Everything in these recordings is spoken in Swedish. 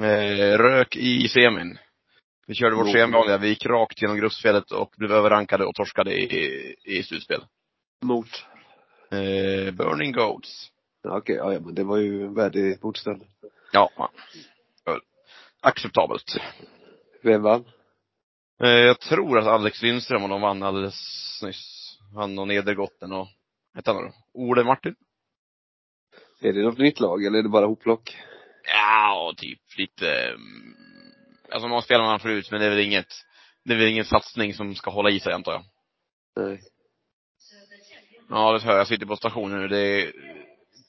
Eh, rök i semin. Vi körde vårt sedvanliga, vi gick rakt genom gruppspelet och blev överrankade och torskade i, i slutspel. Mot? Eh, Burning Goats. Ja, okej, ja, ja, men det var ju en värdig motstånd. Ja. ja. Acceptabelt. Vem vann? Eh, jag tror att Alex Lindström och de vann alldeles nyss. Han och Nedergotten och, hette han då? Ole Martin? Är det något nytt lag eller är det bara hopplock? Ja, typ lite, mm, alltså man spelar man förut men det är väl inget, det är väl ingen satsning som ska hålla i sig antar jag. Nej. Ja, det hör jag. Jag sitter på stationen nu. Det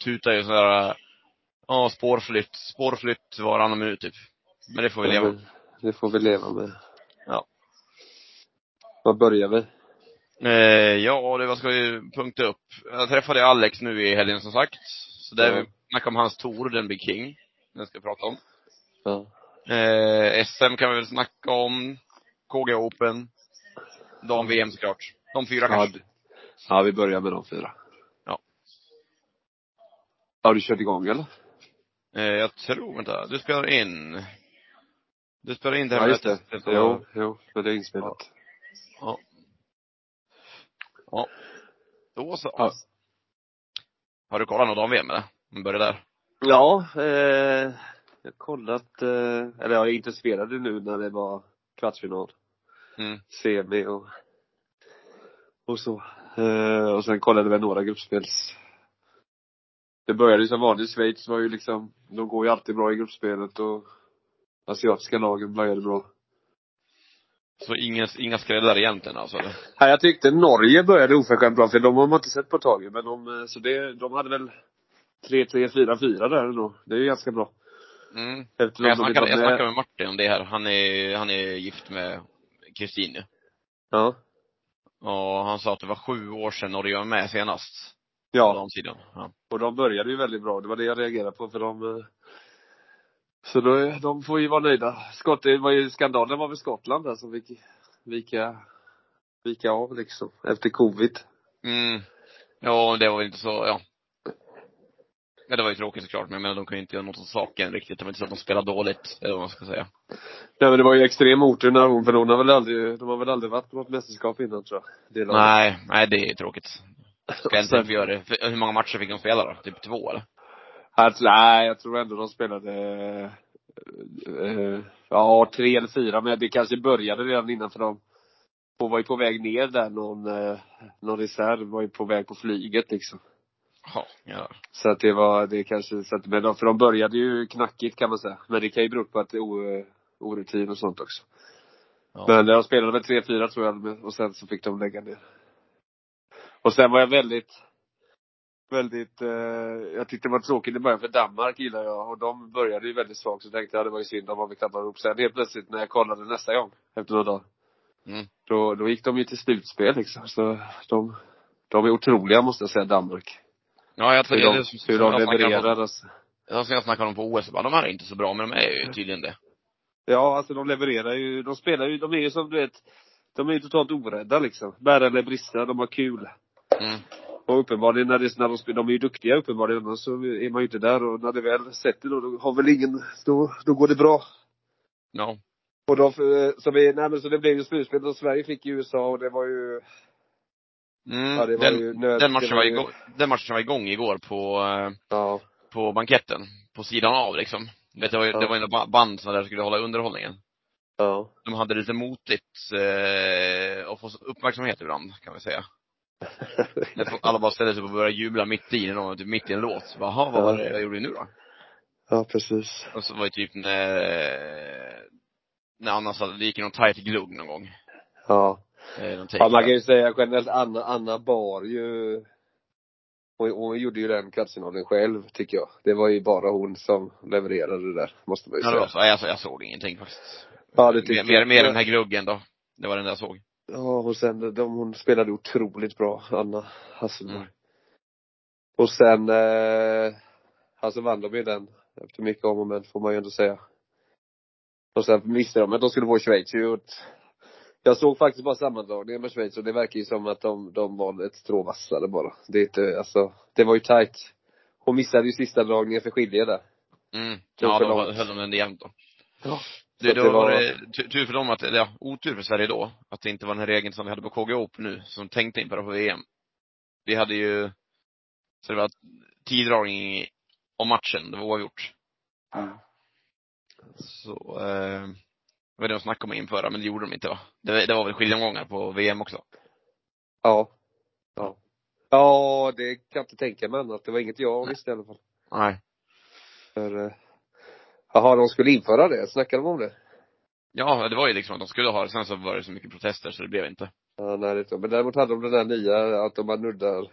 tutar ju sådär, ja, spårflytt, spårflytt varannan minut typ. Men det får vi leva med. Det får vi leva med. Ja. Vad börjar vi? Eh, ja, det vad ska vi punkta upp? Jag träffade Alex nu i helgen som sagt. Så där Ja. vi snackade om hans tour, den Big King. Den ska vi prata om. Ja. Eh, SM kan vi väl snacka om. KG Open. Dam-VM såklart. De fyra Ja, kanske. ja, vi börjar med de fyra. Ja. Har du kört igång eller? Eh, jag tror, vänta, du spelar in. Du spelar in det här Ja, just det. mötet. Jo, jo, men det är inspelat. Ja. Ja. Då så. Ja. Har du kollat något om VM eller? Vi börjar där. Ja, eh, jag har kollat, eh, eller jag intresserad nu när det var kvartsfinal, Mm. semi och, och så. Eh, och sen kollade vi några gruppspels. Det började ju som vanligt, Schweiz var ju liksom, de går ju alltid bra i gruppspelet och asiatiska lagen började bra. Så inga, inga skrällar egentligen alltså eller? Nej, jag tyckte Norge började oförskämt bra, för de har man inte sett på ett tag men de, eh, så det, de hade väl 3-3, 4-4 där ändå. Det är ju ganska bra. Mm. Eftersom Jag de- snackade, de jag snackade med Martin om det här. Han är, han är gift med Kristin. Ja. Och han sa att det var sju år sedan Norge var med senast. På Ja. damsidan. Ja. Och de började ju väldigt bra. Det var det jag reagerade på för de eh, Så då, är- de får ju vara nöjda. Skott, det var ju skandalen var väl Skottland där som fick vika, vika av liksom. Efter covid. Mm. Ja, det var väl inte så, ja. Ja, det var ju tråkigt såklart, men jag menar, de kan ju inte göra något åt saken riktigt. Det var inte så att de spelade dåligt, eller vad man ska säga. Nej men det var ju extrem otur när hon, för hon har väl aldrig, de har väl aldrig varit på något mästerskap innan tror jag. Nej, nej det är tråkigt. Ska inte göra det. Hur många matcher fick de spela då? Typ två eller? Alltså, nej, jag tror ändå de spelade eh, Ja, tre eller fyra, men det kanske började redan innan för de Hon var ju på väg ner där, någon, eh, någon reserv var ju på väg på flyget liksom. Ja, ja. Så att det var, det kanske, så att, men de, för de började ju knackigt kan man säga. Men det kan ju bero på att det är o, orutin och sånt också. Ja. Men de spelade väl 3-4 tror jag, och sen så fick de lägga ner. Och sen var jag väldigt, väldigt, eh, jag tyckte det var tråkigt i början för Danmark gillar jag och de började ju väldigt svagt så tänkte jag det var ju synd om man fick tappa ihop. Sen helt plötsligt när jag kollade nästa gång, efter några dagar. Mm. Då, då gick de ju till slutspel liksom. Så de, de är otroliga måste jag säga, Danmark. Ja, jag tror Hur det de, är som- hur de alltså. Ja, som jag snackade om på OS, bara, de här är inte så bra, men de är ju tydligen det. Ja, alltså de levererar ju, de spelar ju, de är ju som du vet, de är ju totalt orädda liksom. Bära eller brista, de har kul. Mm. Och uppenbarligen när, det, när de spelar, de är ju duktiga uppenbarligen, och så är man ju inte där och när det väl sätter då, då har väl ingen, då, då går det bra. Ja. Och då, eh, så vi, nej men så det blev ju slutspel och Sverige fick ju USA och det var ju, Mm. ja den, ju nöd, den, matchen var ju- igång, den matchen var igång igår på, eh, Ja. på banketten. På sidan av liksom. Vet, det var ju, Ja. det var ju band som där skulle hålla underhållningen. Ja. De hade lite motigt, eh, att få uppmärksamhet ibland, kan vi säga. Alla bara ställde sig upp och började jubla mitt i, någon, typ mitt i en låt. Jaha, vad var det jag gjorde nu då? ja, precis. Och så var det typ när, när Anna sa, det gick i någon tight glugg någon gång. Ja. Eh, Ja, man kan ju säga generellt, Anna, Anna bar ju hon, hon gjorde ju den kvartsfinalen själv, tycker jag. Det var ju bara hon som levererade det där, måste man ju Ja, det säga. var så. Ja, Jag, jag såg ingenting faktiskt. Ja, det tycker mer, jag. mer, mer den här gluggen då. Det var den där jag såg. Ja, och sen, de, hon spelade otroligt bra, Anna Hasselberg. Mm. Och sen, eh, alltså vann de ju den, efter mycket om och men, får man ju ändå säga. Och sen visste de att de skulle få Schweiz ju. Jag såg faktiskt bara sammandragningen med Schweiz och det verkar ju som att de, de var ett strå vassare bara. Det är inte, alltså, det var ju tight. Hon missade ju sista dragningen för skilje där. Mm. Ja, då höll de den jämnt då. Ja. Det, då det var var- det tu- tur för dem att, eller ja, otur för Sverige då, att det inte var den här regeln som vi hade på KG Open nu, som tänkte införa på VM. Vi hade ju, så det var tiddragning om matchen, det var oavgjort. Mm. Så, eh, det var det de snackade om att införa, men det gjorde de inte va? Det, det var väl skiljeomgångar på VM också? Ja. Ja. Ja, det kan jag inte tänka mig annat. Det var inget jag Nej. visste i alla fall. Nej. För, eh, jaha, de skulle införa det. Snackade de om det? Ja, det var ju liksom att de skulle ha det, sen så var det så mycket protester så det blev inte. Ja, nej, det. Men däremot hade de den där nya, att om man nuddar,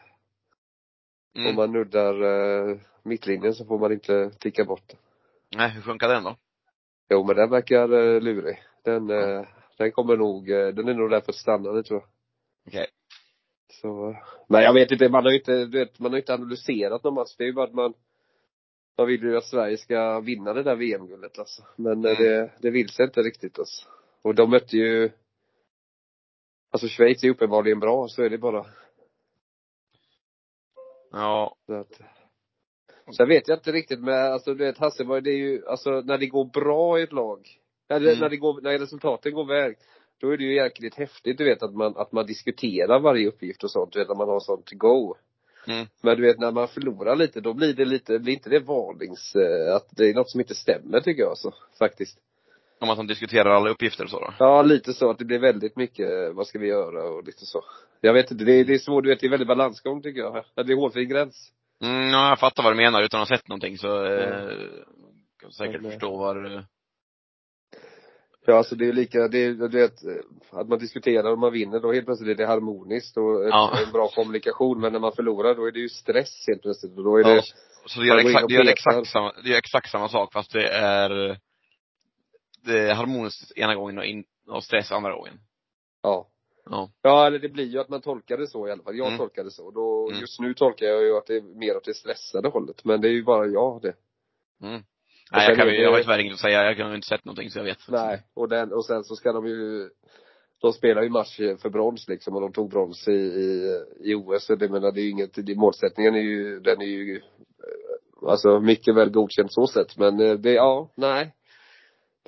Mm. om man nuddar eh, mittlinjen så får man inte ticka bort. Nej, hur funkar den då? Jo, men den verkar eh, lurig. Den, eh, den kommer nog, eh, den är nog där för att stanna, det tror jag. Okej. Så, men jag vet inte, man har ju inte, du vet, man har ju inte analyserat någon match. Det är ju bara att man, man vill ju att Sverige ska vinna det där VM-guldet alltså. Men eh, Mm. det, det vill sig inte riktigt alltså. Och de mötte ju, alltså Schweiz är uppenbarligen bra, så är det bara. Ja. Så att, sen vet jag inte riktigt med, alltså du vet Hasselborg, det är ju, alltså när det går bra i ett lag, eller Mm. när det går, när resultaten går väg, då är det ju jäkligt häftigt du vet att man, att man diskuterar varje uppgift och sånt, du vet när man har sånt go. Mm. Men du vet när man förlorar lite, då blir det lite, blir inte det varnings, eh, att det är något som inte stämmer tycker jag alltså, faktiskt. Om att de diskuterar alla uppgifter och så då? Ja, lite så att det blir väldigt mycket, eh, vad ska vi göra och lite så. Jag vet inte, det är, det är svårt, du vet, det är väldigt balansgång tycker jag. Det är hårfin gräns. Mm, ja, jag fattar vad du menar utan att ha sett någonting så, eh, kan säkert Men, förstå vad eh, Ja, alltså det är lika, det är, du vet, att man diskuterar och man vinner, då helt plötsligt är det harmoniskt och Ja. en bra kommunikation. Men när man förlorar, då är det ju stress helt plötsligt. Och då är Ja, det, så det gör, exakt, det gör exakt samma, det gör exakt samma sak fast det är det är harmoniskt ena gången och, in, och stress andra gången. ja. Ja. Ja, eller det blir ju att man tolkar det så i alla fall. Jag Mm. tolkar det så. Då, Mm. just nu tolkar jag ju att det är mer åt det stressade hållet. Men det är ju bara jag det. Mm. Nej, jag kan ju, jag har tyvärr inget att säga, jag har ju inte sett någonting så jag vet Nej. Och, den, och sen så ska de ju de spelar ju match för brons liksom och de tog brons i, i, i OS. Så det menar, det är ju inget, det, målsättningen är ju, den är ju eh, alltså mycket väl godkänd så sett. Men eh, det, ja, nej.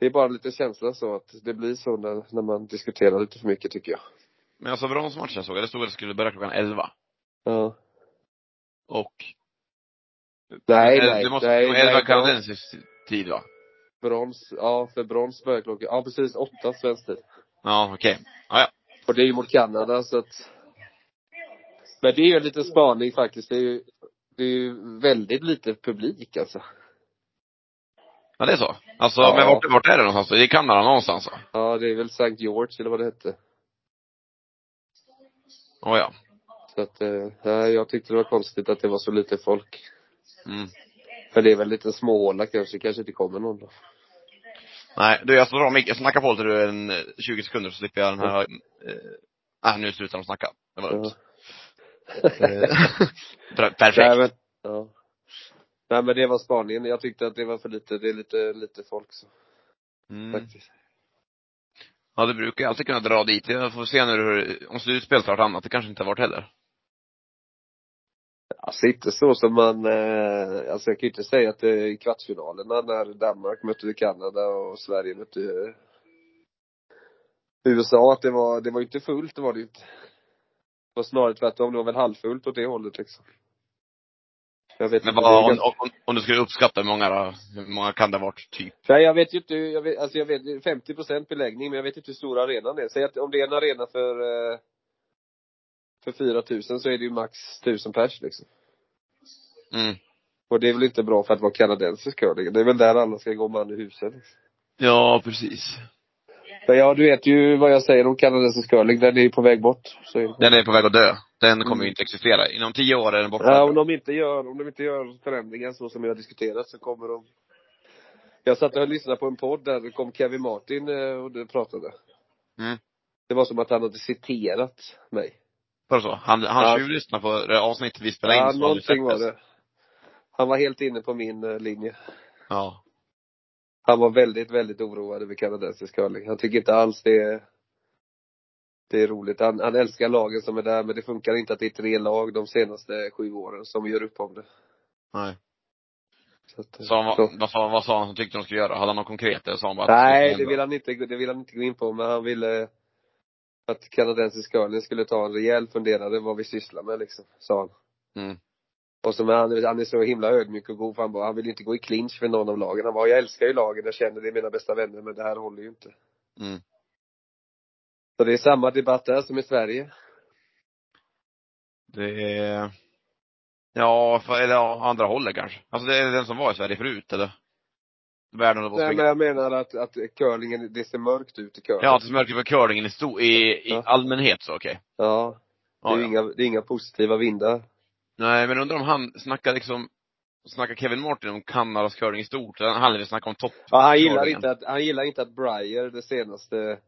Det är bara lite känsla så att det blir så när, när man diskuterar lite för mycket tycker jag. Men alltså bronsmatchen såg jag, det stod att det skulle börja klockan 11. Ja. Och Nej, nej, Det måste nej, vara 11 nej, kanadensisk tid va? Brons, ja för brons börjar klockan, ja precis åtta svensk tid. Ja, okej. Ja, ja. Och det är ju mot Kanada så att Men det är ju en liten spaning faktiskt. Det är ju, det är ju väldigt lite publik alltså. Ja, det är så? Alltså, Ja. men vart, vart är det någonstans? Det är i Kanada någonstans va? Ja, det är väl St. George eller vad det hette. Oh, ja. Så att, eh, jag tyckte det var konstigt att det var så lite folk. Mm. För det är väl lite småhåla kanske, kanske inte kommer någon då. Nej, du jag ska dra micken, snacka på lite en eh, 20 sekunder så slipper jag den här, eh, äh, nu slutar de snacka. Det var dumt. Ja. Eh, per- Perfekt. Nej men, ja. Nej men det var spaningen. Jag tyckte att det var för lite, det är lite, lite folk så, Mm. faktiskt. Ja, du brukar ju alltid kunna dra dit. Jag får se nu hur, om slutspelet har varit annat. Det kanske inte har varit heller. Alltså inte så som man, eh, alltså jag kan ju inte säga att det är i kvartsfinalerna när Danmark mötte Kanada och Sverige mötte eh, USA att det var, det var ju inte fullt, det var det ju inte. Det var snarare tvärtom, det var väl halvfullt åt det hållet liksom. Jag vet Men inte. vad, om, om, om du skulle uppskatta hur många då? Hur många kan det ha varit, typ? Nej jag vet ju inte, jag vet, alltså jag vet 50 procent beläggning men jag vet inte hur stor arenan är. Säg att om det är en arena för eh, för 4000 så är det ju max 1000 pers liksom. Mm. Och det är väl inte bra för att vara kanadensisk curling. Det är väl där alla ska gå man i huset. Liksom. Ja, precis. Men ja, du vet ju vad jag säger om kanadensisk curling. Den är ju på väg bort. Så. Den är på väg att dö. Den kommer Mm. ju inte existera. Inom tio år är den borta. Ja, om de inte gör, om de inte gör förändringar så som vi har diskuterat så kommer de Jag satt och lyssnade på en podd där det kom Kevin Martin eh, och pratade. Mm. Det var som att han hade citerat mig. Vadå så? Han, han Ja. tjuvlyssnade på det avsnittet vi spelade in Ja, någonting var det. Han var helt inne på min eh, linje. Ja. Han var väldigt, väldigt oroad över kanadensisk curling. Han tycker inte alls det är det är roligt. Han, han älskar lagen som är där, men det funkar inte att det är tre lag de senaste sju åren som gör upp om det. Nej. Så att, han, så. vad, vad, sa, vad sa han som tyckte de skulle göra? Hade han något konkret eller sa han bara Nej, det vill han inte, det vill han inte gå in på, men han ville att kanadensisk curling skulle ta en rejäl funderare vad vi sysslar med liksom, sa han. Mm. Och så men han, han är så himla ödmjuk och god för han bara, han vill inte gå i clinch för någon av lagen. Han bara, jag älskar ju lagen, jag känner det är mina bästa vänner, men det här håller ju inte. Mm. Så det är samma debatt där som i Sverige. Det är, ja, eller ja, andra hållet kanske. Alltså det är den som var i Sverige förut eller? Världen Nej, men jag menar att, att curlingen, det ser mörkt ut i curling. Ja, det är mörkt för curlingen i, sto, i, i Ja. allmänhet så okej. Ja. Det är Ja, inga, det är inga positiva vindar. Nej, men undrar om han snackar liksom, snackar Kevin Martin om Kanadas curling i stort? Han vill snacka om topp Ja, han gillar curlingen. inte att, han gillar inte att Breyer de senaste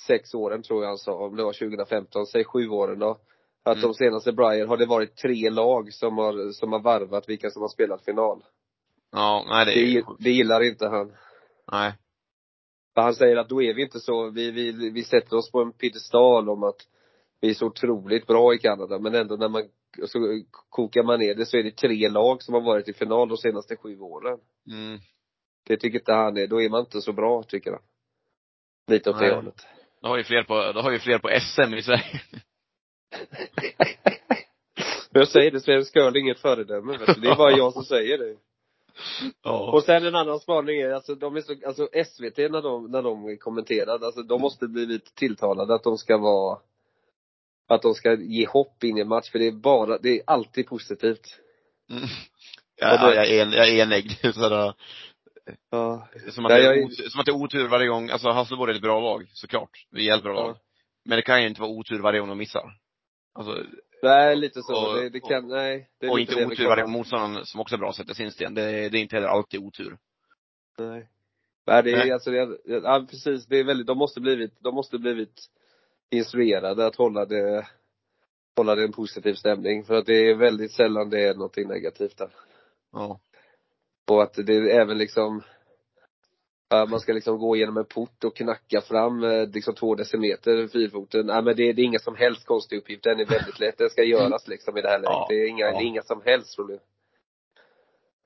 sex åren tror jag han sa, om det var 2015, säg sju åren då. Att Mm. de senaste Breyer har det varit tre lag som har, som har varvat vilka som har spelat final. Ja, nej det Det, det gillar inte han. Nej. Han säger att då är vi inte så, vi, vi, vi sätter oss på en piedestal om att vi är så otroligt bra i Kanada, men ändå när man, så kokar man ner det så är det tre lag som har varit i final de senaste sju åren. Mm. Det tycker inte han är, då är man inte så bra tycker han. Lite åt det hållet. Då har ju fler på, då har ju fler på SM i Sverige. Jag säger det, svensk curling är ett föredöme. Det är bara jag som säger det. Ja. Och sen en annan spaning är, alltså de är så, alltså SVT när de, när de kommenterade, alltså de måste bli lite tilltalade att de ska vara att de ska ge hopp in i en match, för det är bara, det är alltid positivt. Mm. Ja, jag är, jag är enig. Sådär, Ja. som, att Nej, det är jag otur, som att det är otur varje gång. Alltså Hasselborg är ett bra lag, såklart. Vi är ett bra Ja. lag. Men det kan ju inte vara otur varje gång de missar. Alltså, Nej, lite så. Och- det, det kan, nej. Det är och inte vi otur varje gång motståndaren, som också är bra, sätter sin sten. Det, det är inte heller alltid otur. Nej. Nej, det är Nej. alltså, det, ja precis, det är väldigt, de måste blivit, de måste blivit instruerade att hålla det, hålla det en positiv stämning. För att det är väldigt sällan det är någonting negativt där. Ja. Och att det är även liksom, man ska liksom gå igenom en port och knacka fram eh, liksom två decimeter fyrfoten. Nej men det, det är inga som helst konstig uppgift. Den är väldigt lätt. Den ska göras liksom i det här läget. Ja. Det är inga, Ja. det är inga som helst problem.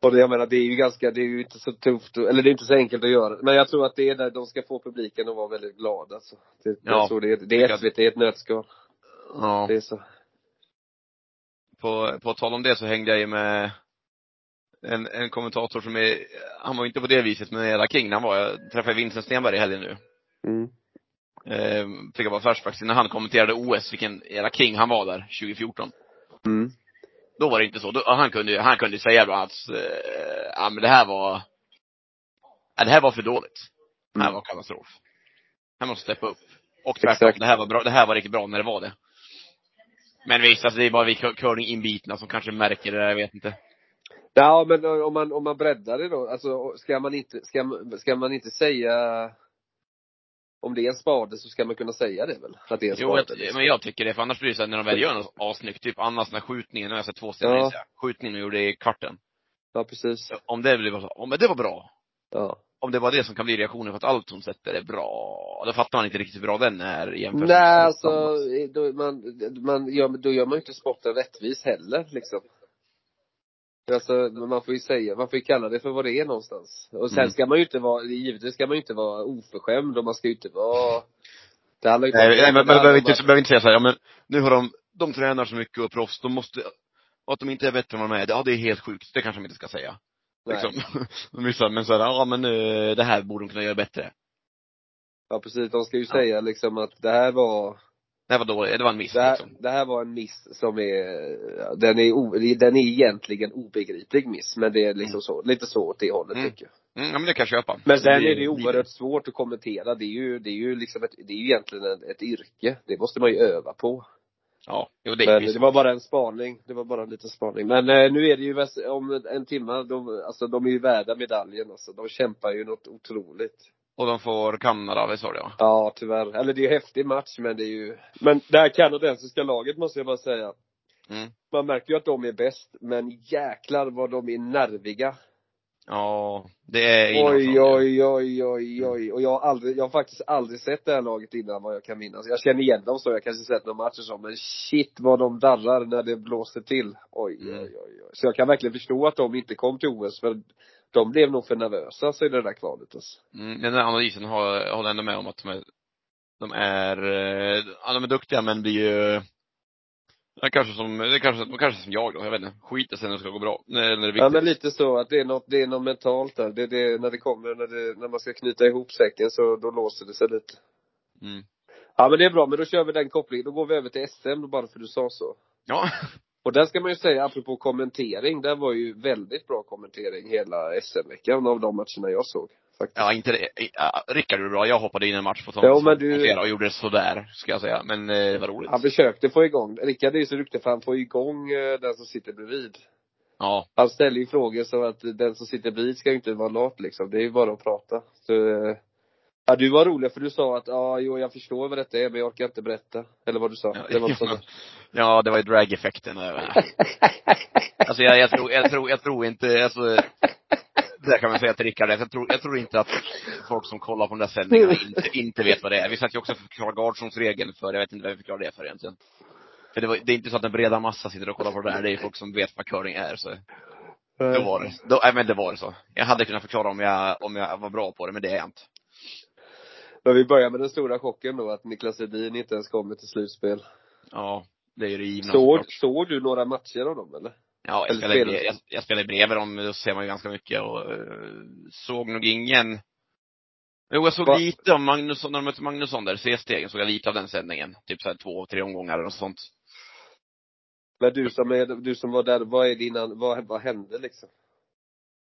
Och det, jag menar, det är ju ganska, det är ju inte så tufft, eller det är inte så enkelt att göra. Men jag tror att det är där de ska få publiken att vara väldigt glada alltså. Det, det, Ja. är så det, det är SVT i ett nötskal. ja. Det är så. På, på tal om det så hängde jag ju med en, en kommentator som är, han var inte på det viset, men Eda King, han var, jag träffade Vincent Stenberg i helgen nu. Mm. Eh, fick jag bara flashbacks när han kommenterade OS, vilken Eda King han var där, 2014. Mm. Då var det inte så. Då, han kunde han kunde säga bland annat, eh, ja men det här var, ja, det här var för dåligt. Det här Mm. var katastrof. Här måste steppa upp. Och tvärtom, det här var bra, det här var riktigt bra när det var det. Men visst, alltså det är bara vi cur- curlinginbitna som kanske märker det där, jag vet inte. Ja men om man, om man breddar det då, alltså ska man inte, ska, man- ska man inte säga om det är en spade så ska man kunna säga det väl? Att det är en Jo, spade. jag, liksom. men jag tycker det, för annars blir det så när de väl gör något assnyggt, typ annars när skjutningen, nu har jag sett två ställen, Ja. skjutningen de gjorde i kvarten. Ja precis. Om det blir så, men det var bra. Ja. Om det var det som kan bli reaktionen för att allt hon sätter är bra, då fattar man inte riktigt hur bra den är jämfört Nej alltså, då, man, man gör, då gör man ju inte sporten rättvis heller liksom. Alltså, man får ju säga, man får ju kalla det för vad det är någonstans. Och sen Mm. ska man ju inte vara, givetvis ska man ju inte vara oförskämd och man ska ju inte vara det handlar ju inte Nej, nej men man behöver inte, behöver inte säga så här, ja men nu har de, de tränar så mycket och är proffs, de måste, och att de inte är bättre än vad de är, ja det är helt sjukt, det kanske de inte ska säga. Nej. Liksom. Men så här, ja men eh, det här borde de kunna göra bättre. Ja precis, de ska ju Ja. säga liksom att det här var Det här var dåligt, det var en miss det här, liksom. det här var en miss som är, den är, o, den är egentligen obegriplig miss, men det är liksom Mm. så, lite så åt det hållet Mm. tycker jag. Mm, ja men det kan jag köpa. Men sen är det ju oerhört svårt att kommentera, det är ju, det är ju liksom ett, det är ju egentligen ett, ett yrke. Det måste man ju öva på. Ja, jo det är Men det var bara en spaning, det var bara en liten spaning. Men eh, nu är det ju om en timme, de, alltså de är ju värda medaljen alltså. De kämpar ju något otroligt. Och de får Kanada, det sa du ja. Ja, tyvärr. Eller det är ju häftig match, men det är ju Men det här kanadensiska laget måste jag bara säga. Mm. Man märker ju att de är bäst, men jäklar vad de är nerviga. Ja, det är Oj, oj, oj, oj, oj. Och jag har aldrig, jag har faktiskt aldrig sett det här laget innan vad jag kan minnas. Jag känner igen dem så, jag kanske sett några matcher så, men shit vad de darrar när det blåser till. Oj, Mm. oj, oj, oj. Så jag kan verkligen förstå att de inte kom till OS, för de blev nog för nervösa så i det där kvalet alltså. Mm, den där analysen har, jag håller ändå med om att de är, de är, eh, ja, de är duktiga men blir ju, ja, kanske som, det kanske, de kanske som jag då, jag vet inte, skiter sig när det ska gå bra. När det är viktigt. Ja men lite så att det är något, det är något mentalt där. Det, det, när det kommer, när det, när man ska knyta ihop säcken så då låser det sig lite. Mm. Ja men det är bra, men då kör vi den kopplingen. Då går vi över till SM då bara för du sa så. Ja. Och där ska man ju säga, apropå kommentering, det var ju väldigt bra kommentering hela SM-veckan av de matcherna jag såg. Faktiskt. Ja, inte det. Ja, Rickard gjorde bra. Jag hoppade in en match på sånt Ja, som men du- och gjorde det sådär, ska jag säga. Men eh, det var roligt. Han försökte få igång, Rickard är ju så duktig för han får igång eh, den som sitter bredvid. Ja. Han ställer ju frågor så att den som sitter bredvid ska ju inte vara lat liksom. Det är ju bara att prata. Så, eh, ja du var rolig för du sa att, ja jo jag förstår vad detta är men jag orkar inte berätta. Eller vad du sa. Det var. Ja, det var ju drag-effekten. Alltså jag, jag tror, jag tror, jag tror inte, alltså det kan man säga till Rickard, jag tror, jag tror inte att folk som kollar på de där sändningarna inte, inte vet vad det är. Vi satt ju också och förklarade Gardssons-regeln för, jag vet inte vad vi förklarade det för egentligen. För det, var, det är inte så att en breda massa sitter och kollar på det där, det är ju folk som vet vad curling är, så då var det, då, nej men det var det så. Jag hade kunnat förklara om jag, om jag var bra på det, men det är jag inte. Men vi börjar med den stora chocken då, att Niklas Edin inte ens kommer till slutspel. Ja, det är ju det givna Såg, såg du några matcher av dem eller? Ja, jag Eller spelar- i- jag, jag spelar bredvid dem, då ser man ju ganska mycket och eh, såg nog ingen Jo, jag såg Va? lite om Magnusson, när de mötte Magnusson där, C-stegen, såg jag lite av den sändningen. Typ såhär två, tre omgångar eller något sånt. Men du som är, du som var där, vad är dina, vad, vad hände liksom?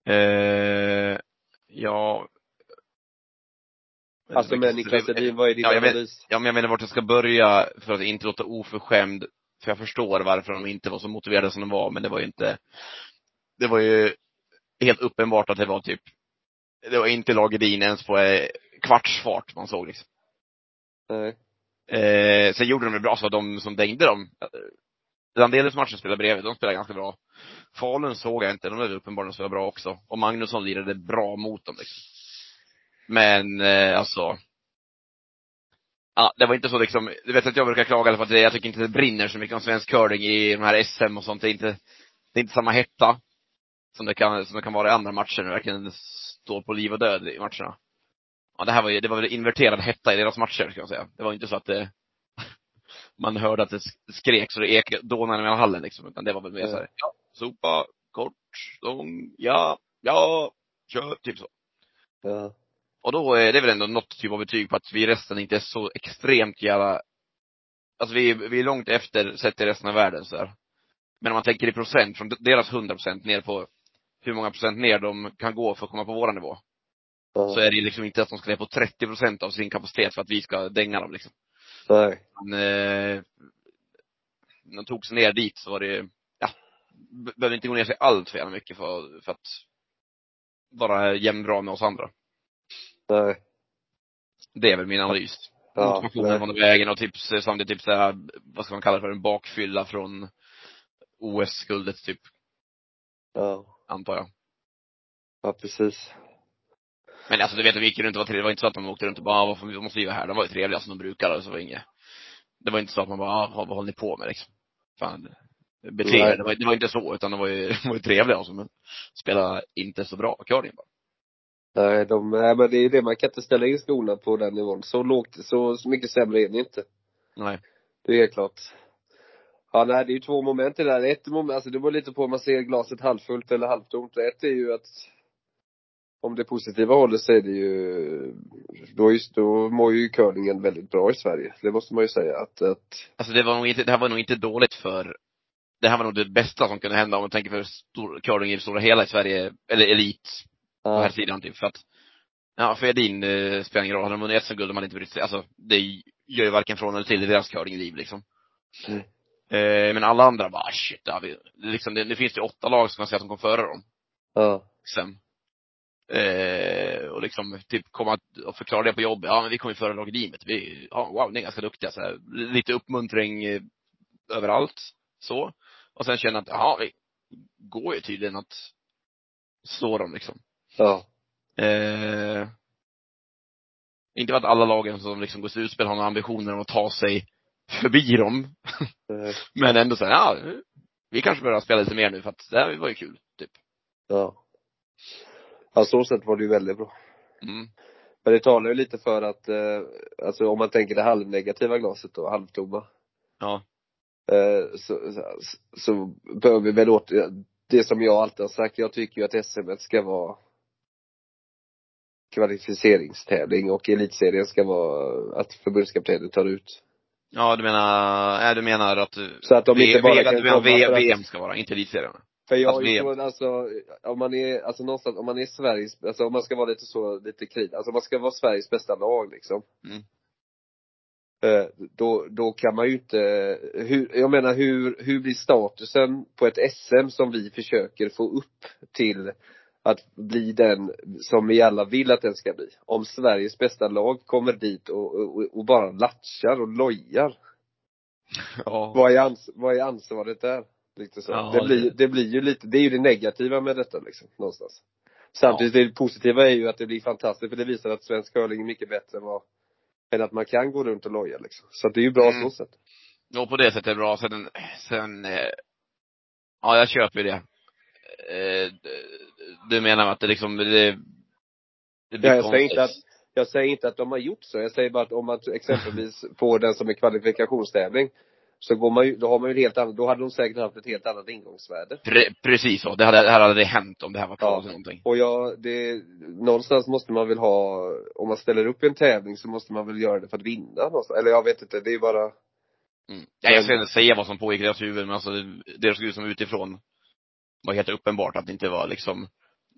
Eh, ja. Alltså med Niklas Edin, vad är din Ja, jag analys? Ja, men jag menar vart jag ska börja för att inte låta oförskämd. För jag förstår varför de inte var så motiverade som de var, men det var ju inte, det var ju helt uppenbart att det var typ, det var inte Lagedin ens på eh, kvartsfart man såg liksom. Nej. Eh, sen gjorde de det bra, så de som dängde dem, Landelius matchen spelade bredvid, de spelade ganska bra. Falun såg jag inte, de är uppenbarligen spelade bra också. Och Magnusson lirade bra mot dem liksom. Men, eh, alltså. Ja, det var inte så liksom, du vet att jag brukar klaga på att det, jag tycker inte det brinner så mycket om svensk curling i de här SM och sånt. Det är inte, det är inte samma hetta som det kan, som det kan vara i andra matcher när det verkligen står på liv och död i matcherna. Ja, det här var ju, det var väl inverterad hetta i deras matcher, ska jag säga. Det var inte så att det, man hörde att det skrek så det ekade, dånade mellan hallen liksom, utan det var väl mer såhär, ja, sopa, kort, lång, ja, ja, kör, typ så. Ja. Och då är det väl ändå något typ av betyg på att vi i resten inte är så extremt jävla, alltså vi, vi är långt efter sett till resten av världen så här. Men om man tänker i procent, från deras 100 procent ner på hur många procent ner de kan gå för att komma på våra nivå. ja. Så är det ju liksom inte att de ska ner på 30 procent av sin kapacitet för att vi ska dänga dem liksom. Nej. Men, eh, när de tog sig ner dit så var det, ja, be- behöver inte gå ner sig allt för jävla mycket för, för att vara jämnbra med oss andra. Nej. Det är väl min analys. Ja, Motivationen vägen och tips, samtidigt typ såhär, vad ska man kalla det för, en bakfylla från OS-guldet typ, Ja. antar jag. Ja, precis. Men alltså du vet, de gick runt och var trevliga. Det var inte så att de åkte runt och bara, ah, varför måste vi vara här? De var ju trevliga som de brukar, så det var inget. Det var inte så att man bara, ah, vad, vad håller ni på med liksom? Fan, bete Nej. er. Det var, det var inte så, utan de var ju, de var ju trevliga och så, men spelade inte så bra curling bara. Nej, de, nej men det är det, man kan inte ställa in skorna på den nivån. Så lågt, så, så mycket sämre är det inte. Nej. Det är helt klart. Ja, nej, det är ju två moment i det där. Ett moment, alltså det beror lite på om man ser glaset halvfullt eller halvtomt. Ett är ju att om det positiva hållet så är det ju, då, just, då mår ju curlingen väldigt bra i Sverige. Det måste man ju säga att, att Alltså det var nog inte, det här var nog inte dåligt för, det här var nog det bästa som kunde hända om man tänker för stor, curling i det stora hela i Sverige, eller elit, på här sidan typ. För att, ja, för Edin eh, spelar ingen roll. Hade de vunnit SM-guld, de hade inte brytt sig. Alltså, det gör ju varken från eller till i deras curlingliv liksom. Mm. Eh, men alla andra bara, "Ah, shit, ja, vi, liksom, det, det finns ju åtta lag som kan säga att de kom före dem. ja, Sen. Eh, och liksom typ komma och förklara det på jobbet. Ja men vi kom ju före laget teamet. Vi, ja, wow, ni är ganska duktiga. Så här, lite uppmuntring eh, överallt. Så. Och sen känna att, ja, det går ju tydligen att slå dem liksom. Ja. Eh, inte för att alla lagen som liksom går slutspel har några ambitioner om att ta sig förbi dem. Eh, Men ändå så här, ja, vi kanske börjar spela lite mer nu för att det här var ju kul, typ. Ja. Ja, så sätt var det ju väldigt bra. Mm. Men det talar ju lite för att, eh, alltså om man tänker det halvnegativa glaset då, halvtomma. Ja. Eh, så, så, så bör vi väl åter, det som jag alltid har sagt, jag tycker ju att SM ska vara kvalificeringstävling och elitserien ska vara att förbundskaptenen tar ut. Ja, du menar, nej du menar att Så att de inte bara v, kan du menar komma för v, att- VM ska vara, inte elitserien? För jag Alltså, VM. så, alltså, om man är, alltså någonstans, om man är Sveriges, alltså om man ska vara lite så, lite krit, alltså om man ska vara Sveriges bästa lag liksom. Mm. Eh, då, då kan man ju inte, hur, jag menar hur, hur blir statusen på ett SM som vi försöker få upp till att bli den som vi alla vill att den ska bli. Om Sveriges bästa lag kommer dit och, och, och bara latchar och lojar. Ja. Vad är, ans vad är ansvaret där? Lite så. Ja, det, blir, det- det blir ju lite, det är ju det negativa med detta liksom, någonstans. Samtidigt, det positiva är ju att det blir fantastiskt, för det visar att svensk curling är mycket bättre än vad, än att man kan gå runt och loja liksom. Så det är ju bra Mm. så sätt. Ja, på det sättet är det bra. Sen, sen eh, ja jag köper ju det. Eh, du menar att det liksom, det, det blir Ja, jag säger inte att, jag säger inte att de har gjort så. Jag säger bara att om man exempelvis får den som är kvalifikationstävling, så går man ju, då har man ju ett helt annat, då hade de säkert haft ett helt annat ingångsvärde. Pre, precis så. Det hade, det här hade hänt om det här var klart Ja. eller någonting. Och jag, det, någonstans måste man väl ha, om man ställer upp i en tävling så måste man väl göra det för att vinna någonstans. Eller jag vet inte, det är bara, Mm. Ja, jag ska inte säga vad som pågick i deras huvud, men alltså det, det såg ut som utifrån var helt uppenbart att det inte var liksom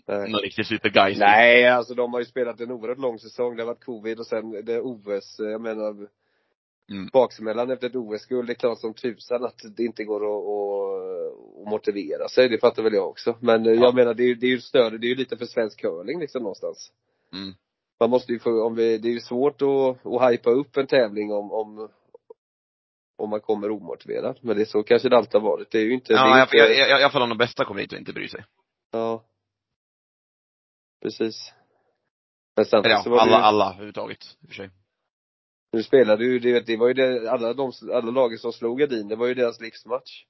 nej. någon riktig superguy. Nej, alltså de har ju spelat en oerhört lång säsong. Det har varit covid och sen det OS, jag menar Mm. baksmällan efter ett OS-guld, det är klart som tusan att det inte går att, att, att motivera sig. Det fattar väl jag också. Men eh, Ja. jag menar, det är ju det är ju större, det är ju lite för svensk curling liksom någonstans. Mm. Man måste ju få, om vi, det är ju svårt att, att hypa upp en tävling om, om om man kommer omotiverad. Men det är så kanske det alltid har varit. Det är ju inte, Ja, jag, inte, jag, jag, i alla fall om de bästa kommer hit och inte bryr sig. ja. Precis. Men samtidigt ja, så var alla, det ju, alla överhuvudtaget, i och för sig. Nu spelade ju, det, det var ju det, alla de, alla lagen som slog Edin, det var ju deras livsmatch.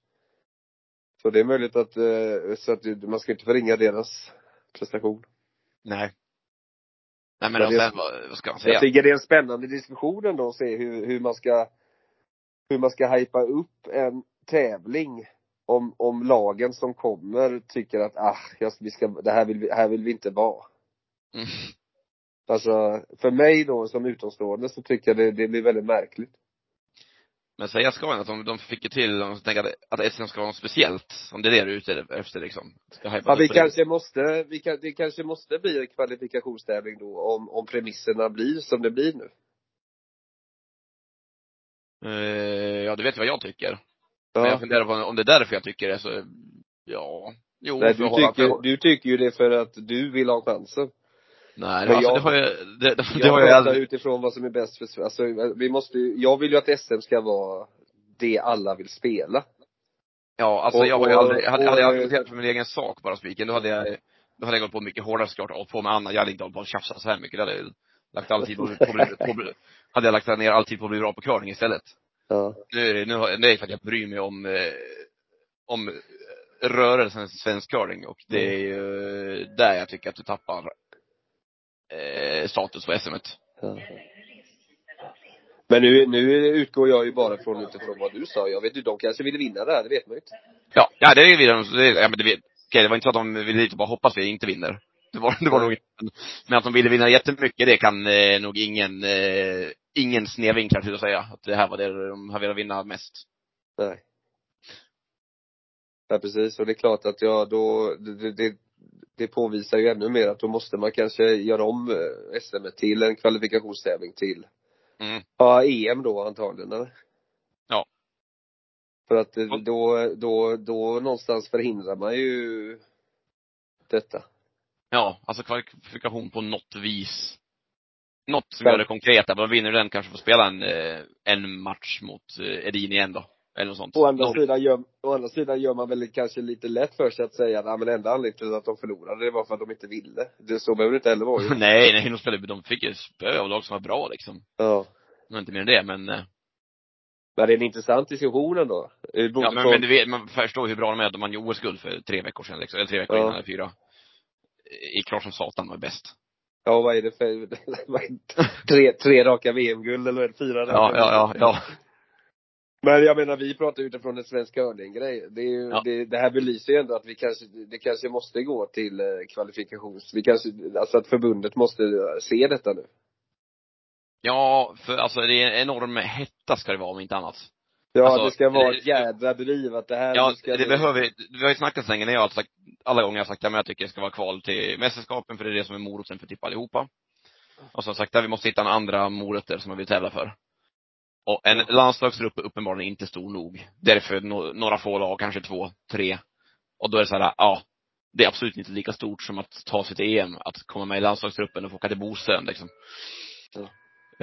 Så det är möjligt att, eh, så att man ska inte förringa deras prestation. Nej. Nej men Men och det- sen, vad, vad ska man säga? Jag tycker det är en spännande diskussion ändå att se hur, hur man ska, hur man ska hypa upp en tävling om, om lagen som kommer tycker att, ah, jag, vi ska, det här vill vi, här vill vi inte vara. Mm. Alltså, för mig då som utomstående så tycker jag det, det blir väldigt märkligt. Men säga ska att de, de fick ju till, de tänker att, SM ska vara något speciellt. Om det är det du är ute efter liksom. Ja, vi på det. kanske måste, vi kan, det kanske måste bli en kvalifikationstävling då om, om premisserna blir som det blir nu. Eh, ja, du vet vad jag tycker. Men jag Ja. funderar på om det är därför jag tycker det, så, ja. Jo, Nej, du hålla- tycker, för- du tycker ju det för att du vill ha chansen. Nej, men alltså, jag- det har jag, det, det, det Jag har jag aldrig, utifrån vad som är bäst för. Alltså, vi måste jag vill ju att SM ska vara det alla vill spela. ja, alltså och- jag har ju och- aldrig, hade, och- hade jag argumenterat för min egen sak bara spiken, då hade jag, då hade jag gått på mycket hårdare såklart, och på med Anna, jag hade inte hållit på och tjafsat så här mycket, då hade lagt all tid på, på, på, på, hade jag lagt ner all tid på att bli bra på curling istället. Ja. Nu är det, nu har, det är för att jag bryr mig om, eh, om rörelsen svensk curling och det är ju där jag tycker att du tappar eh, status på SM. -et. ja. Men nu, nu utgår jag ju bara från utifrån vad du sa. Jag vet ju, de kanske vill vinna det här, det vet man ju inte. Ja, ja det är vi, det, ja, men det, vet- okej, det var inte så att de ville dit och bara hoppas vi inte vinner. Det var, det var nog inte. Men att de ville vinna jättemycket, det kan eh, nog ingen, eh, ingen snedvinklar till att säga. Att det här var det de har velat vinna mest. Nej. Ja, precis. Och det är klart att ja, då, det, det, det påvisar ju ännu mer att då måste man kanske göra om eh, SM till en kvalifikationstävling till, Mm. ja, EM då antagligen eller? Ja. För att eh, då, då, då någonstans förhindrar man ju detta. Ja, alltså kvalifikation på något vis. Något som gör det konkret, där. Man vinner den kanske får spela en, eh, en match mot eh, Edin igen då. Eller något sånt. Å andra, sidan gör, å andra sidan gör man väl kanske lite lätt för sig att säga att ja, men enda anledningen till att de förlorade det var för att de inte ville. Det, så behöver det inte heller vara ju. nej, nej, de spelade, de fick ju spö av lag som var bra liksom. Ja. Var inte mer än det, men eh, Men det är en intressant diskussion ändå. Ja, men, men du vet, man förstår hur bra de är de vann ju OS-guld för tre veckor sedan liksom, eller tre veckor Ja. innan, eller fyra. I klart som satan var bäst. Ja, vad är det för, vad är det? tre, tre raka VM-guld eller är fyra? Ja, ja, ja, ja. Men jag menar, vi pratar utifrån en svensk curling-grej. Det, är ju, Ja. det, det här belyser ju ändå att vi kanske, det kanske måste gå till eh, kvalifikations, vi kanske, alltså att förbundet måste eh, se detta nu. Ja, för alltså det är en enorm hetta ska det vara om inte annat. Ja, Alltså, det ska vara ett jädra driv att det här Ja, ska det behöver, vi har ju snackat så länge, när jag har sagt, alla gånger jag har sagt att jag tycker det ska vara kval till mästerskapen, för det är det som är moroten för typ allihopa. Och jag sagt att vi måste hitta en andra morötter som man vill tävla för. Och en landslagsgrupp är uppenbarligen inte stor nog. Därför no, några få lag, kanske två, tre. Och då är det så här, ja, det är absolut inte lika stort som att ta sig till EM, att komma med i landslagsgruppen och få åka till Bosön liksom. Ja.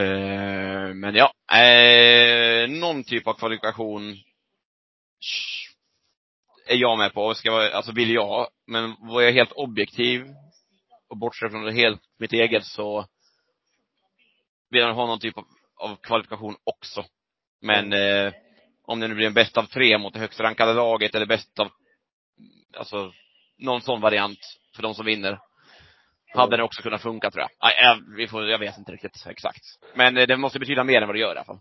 Eh, men ja, eh, någon typ av kvalifikation är jag med på, ska vara, alltså vill jag, men var jag helt objektiv och bortser från det helt mitt eget så vill jag ha någon typ av, av kvalifikation också. Men eh, om det nu blir en bäst av tre mot det högst rankade laget eller bäst av, alltså, någon sån variant för de som vinner. Hade det också kunnat funka tror jag. Nej, jag, vi får, jag vet inte riktigt exakt. Men eh, det måste betyda mer än vad det gör i alla fall.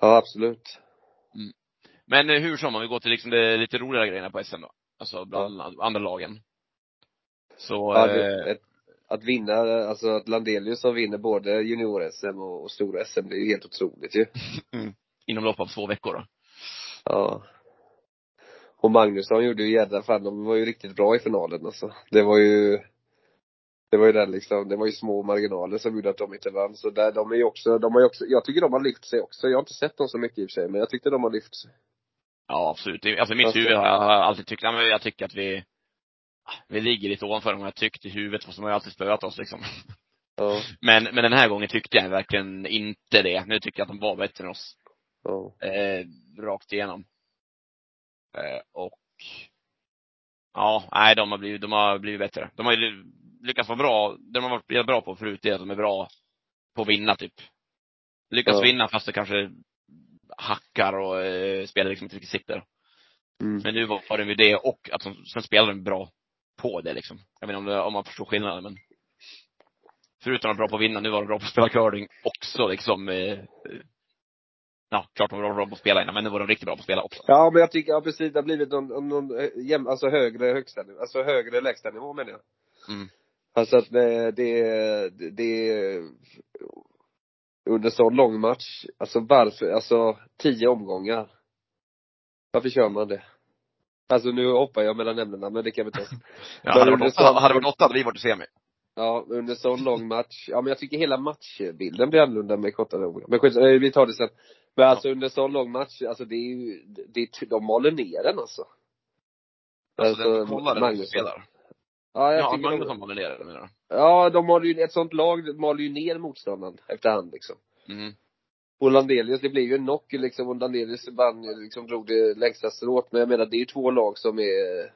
Ja, absolut. Men eh, hur som, om vi går till liksom det lite roligare grejerna på SM då. Alltså bland andra lagen. Så, Ja, eh, det, ett, att vinna, alltså att Landelius som vinner både junior-SM och, och stora SM, det är ju helt otroligt ju. inom lopp av två veckor då. Ja. Och Magnusson gjorde ju jädra fan, de var ju riktigt bra i finalen alltså. Det var ju det var ju den liksom, det var ju små marginaler som gjorde att de inte vann. Så där, de är ju också, de har ju också, jag tycker de har lyft sig också. Jag har inte sett dem så mycket i och för sig, men jag tyckte de har lyft sig. Ja, absolut. Alltså mitt huvud har jag alltid tyckt, men jag tycker att vi, vi ligger lite ovanför dem, jag tyckt i huvudet, fast de har ju alltid spöat oss liksom. Ja, Men, men den här gången tyckte jag verkligen inte det. Nu tycker jag att de var bättre än oss. ja. Eh, rakt igenom. Eh, och Ja, nej de har blivit, de har blivit bättre. De har ju lyckats vara bra, det de har varit bra på förut är att de är bra på att vinna typ. Lyckas Ja. vinna fast det kanske hackar och eh, spelar liksom inte riktigt sitter. Mm. Men nu var det ju det och att de, sen spelar de bra på det liksom. Jag vet inte om, det, om man förstår skillnaden men Förutom att vara bra på att vinna, nu var de bra på att spela curling också liksom. Eh, eh, ja, klart de var bra på att spela innan, men nu var de riktigt bra på att spela också. Ja, men jag tycker, ja precis, det har blivit någon, någon eh, jäm, alltså högre högsta nivå, alltså högre lägsta nivå menar jag. Mm. Alltså att det, det, det, det under så lång match, alltså varför, alltså tio omgångar. Varför kör man det? Alltså nu hoppar jag mellan ämnena, men det kan vi ta. Ja, hade, varit åtta, hade varit åtta hade vi varit i semi. Ja, under sån lång match. Ja men jag tycker hela matchbilden blir annorlunda med kortare omgångar. Men skit, eh, vi tar det sen. Men alltså under sån lång match, alltså det är ju, det är, de maler ner den alltså. Alltså, den kollade vem som spelar. Ja, jag Ja, tycker Magnusson de, maler ner det menar Ja, de maler ju, ett sånt lag maler ju ner motståndaren efterhand liksom. du? Mm. Och Landelius, det blev ju en knock liksom, och Landelius vann liksom drog det längsta strået. Men jag menar, det är ju två lag som är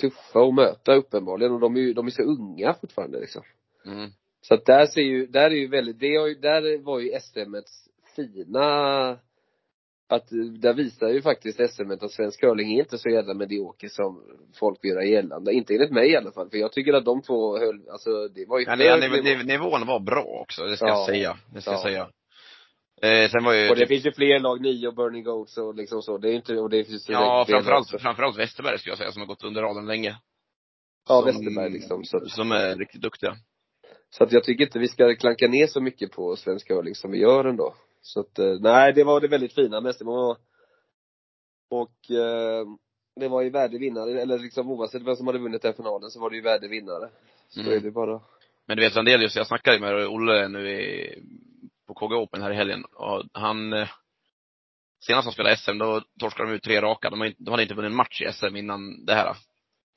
tuffa att möta uppenbarligen. Och de är ju, de är så unga fortfarande liksom. Mm. Så att där ser ju, där är ju väldigt, det har ju, där var ju SMets fina att där visar ju faktiskt SM att svensk curling är inte så jävla medioker som folk vill göra gällande. Inte enligt mig i alla fall. För jag tycker att de två höll, alltså det var ju Ja, niv, nivå. niv, nivån var bra också, det ska Ja. jag säga. Det ska jag Ja. säga. Eh, sen var ju Och det typ, finns ju fler lag, Nio och Burning Goats och liksom så. Det är inte, och det finns ju ja, framförallt, också. framförallt Westerberg skulle jag säga, som har gått under radarn länge. Ja, Som- Westerberg liksom. Så, att- Som är riktigt duktiga. så att jag tycker inte vi ska klanka ner så mycket på svensk curling som vi gör ändå. Så att, eh, nej, det var det väldigt fina SM. Och, eh, det var ju värdig vinnare, eller liksom oavsett vem som hade vunnit den finalen så var det ju värdig vinnare. Så Mm. är det bara. Men du vet Landelius, jag snackade med Olle nu i, på KG Open här i helgen och han eh, Senast han spelade SM, då torskade de ut tre raka. De, har inte, de hade inte vunnit en match i SM innan det här.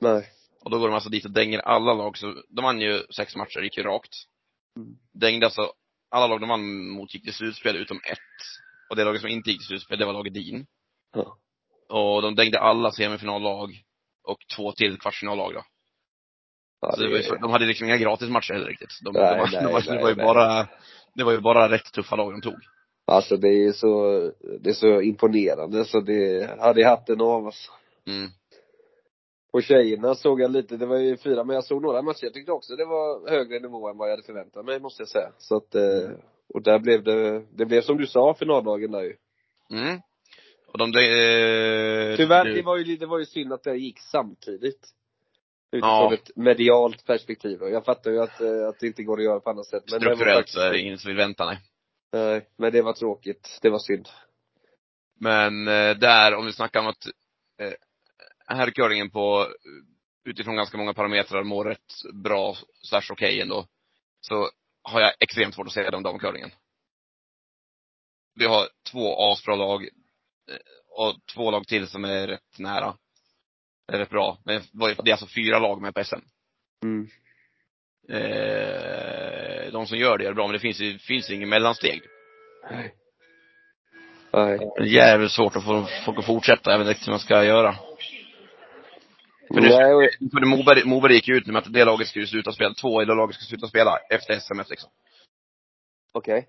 Nej. Och då går de alltså dit och dänger alla lag. Så de vann ju sex matcher, gick ju rakt. Mm. Dängde alltså, alla lag de vann mot gick till slutspel utom ett. Och det laget som inte gick till slutspel, det var laget Din. Ja. Och de dängde alla semifinallag och två till kvartsfinallag då. Ja, Så det ju, de hade liksom inga gratismatcher heller riktigt. De, Nej, de, var- nej, de, var- nej, det var ju bara, det var ju bara rätt tuffa lag de tog. Alltså det är så, det är så imponerande så det hade jag hatten av alltså. Mm. Och tjejerna såg jag lite, det var ju fyra, men jag såg några matcher. Jag tyckte också det var högre nivå än vad jag hade förväntat mig, måste jag säga. Så att, eh, och där blev det, det blev som du sa, finaldagen där ju. Mm. Och de, de Tyvärr, det var ju, det var ju synd att det gick samtidigt. Utifrån Ja. ett medialt perspektiv. Jag fattar ju att, eh, att det inte går att göra på annat sätt. Men strukturellt så är det ingen som vill vänta, nej. Nej, men det var tråkigt. Det var synd. Men eh, där, om vi snackar om att herrcurlingen på, utifrån ganska många parametrar mår rätt bra, slash okej ändå, så har jag extremt svårt att säga det om damcurlingen. Vi har två asbra lag, eh, och två lag till som är rätt nära. Är rätt bra. Men det är alltså fyra lag med på SM. Mm. Eh, de som gör det gör det bra, men det finns ju, finns ingen mellansteg. Nej. Nej. Det är jävligt svårt att få folk att fortsätta, jag vet inte hur man ska göra. För det, Nej, för Moberg, Moberg gick ju ut med att det laget skulle sluta spela, två i det laget skulle sluta spela efter SMS liksom. Okej.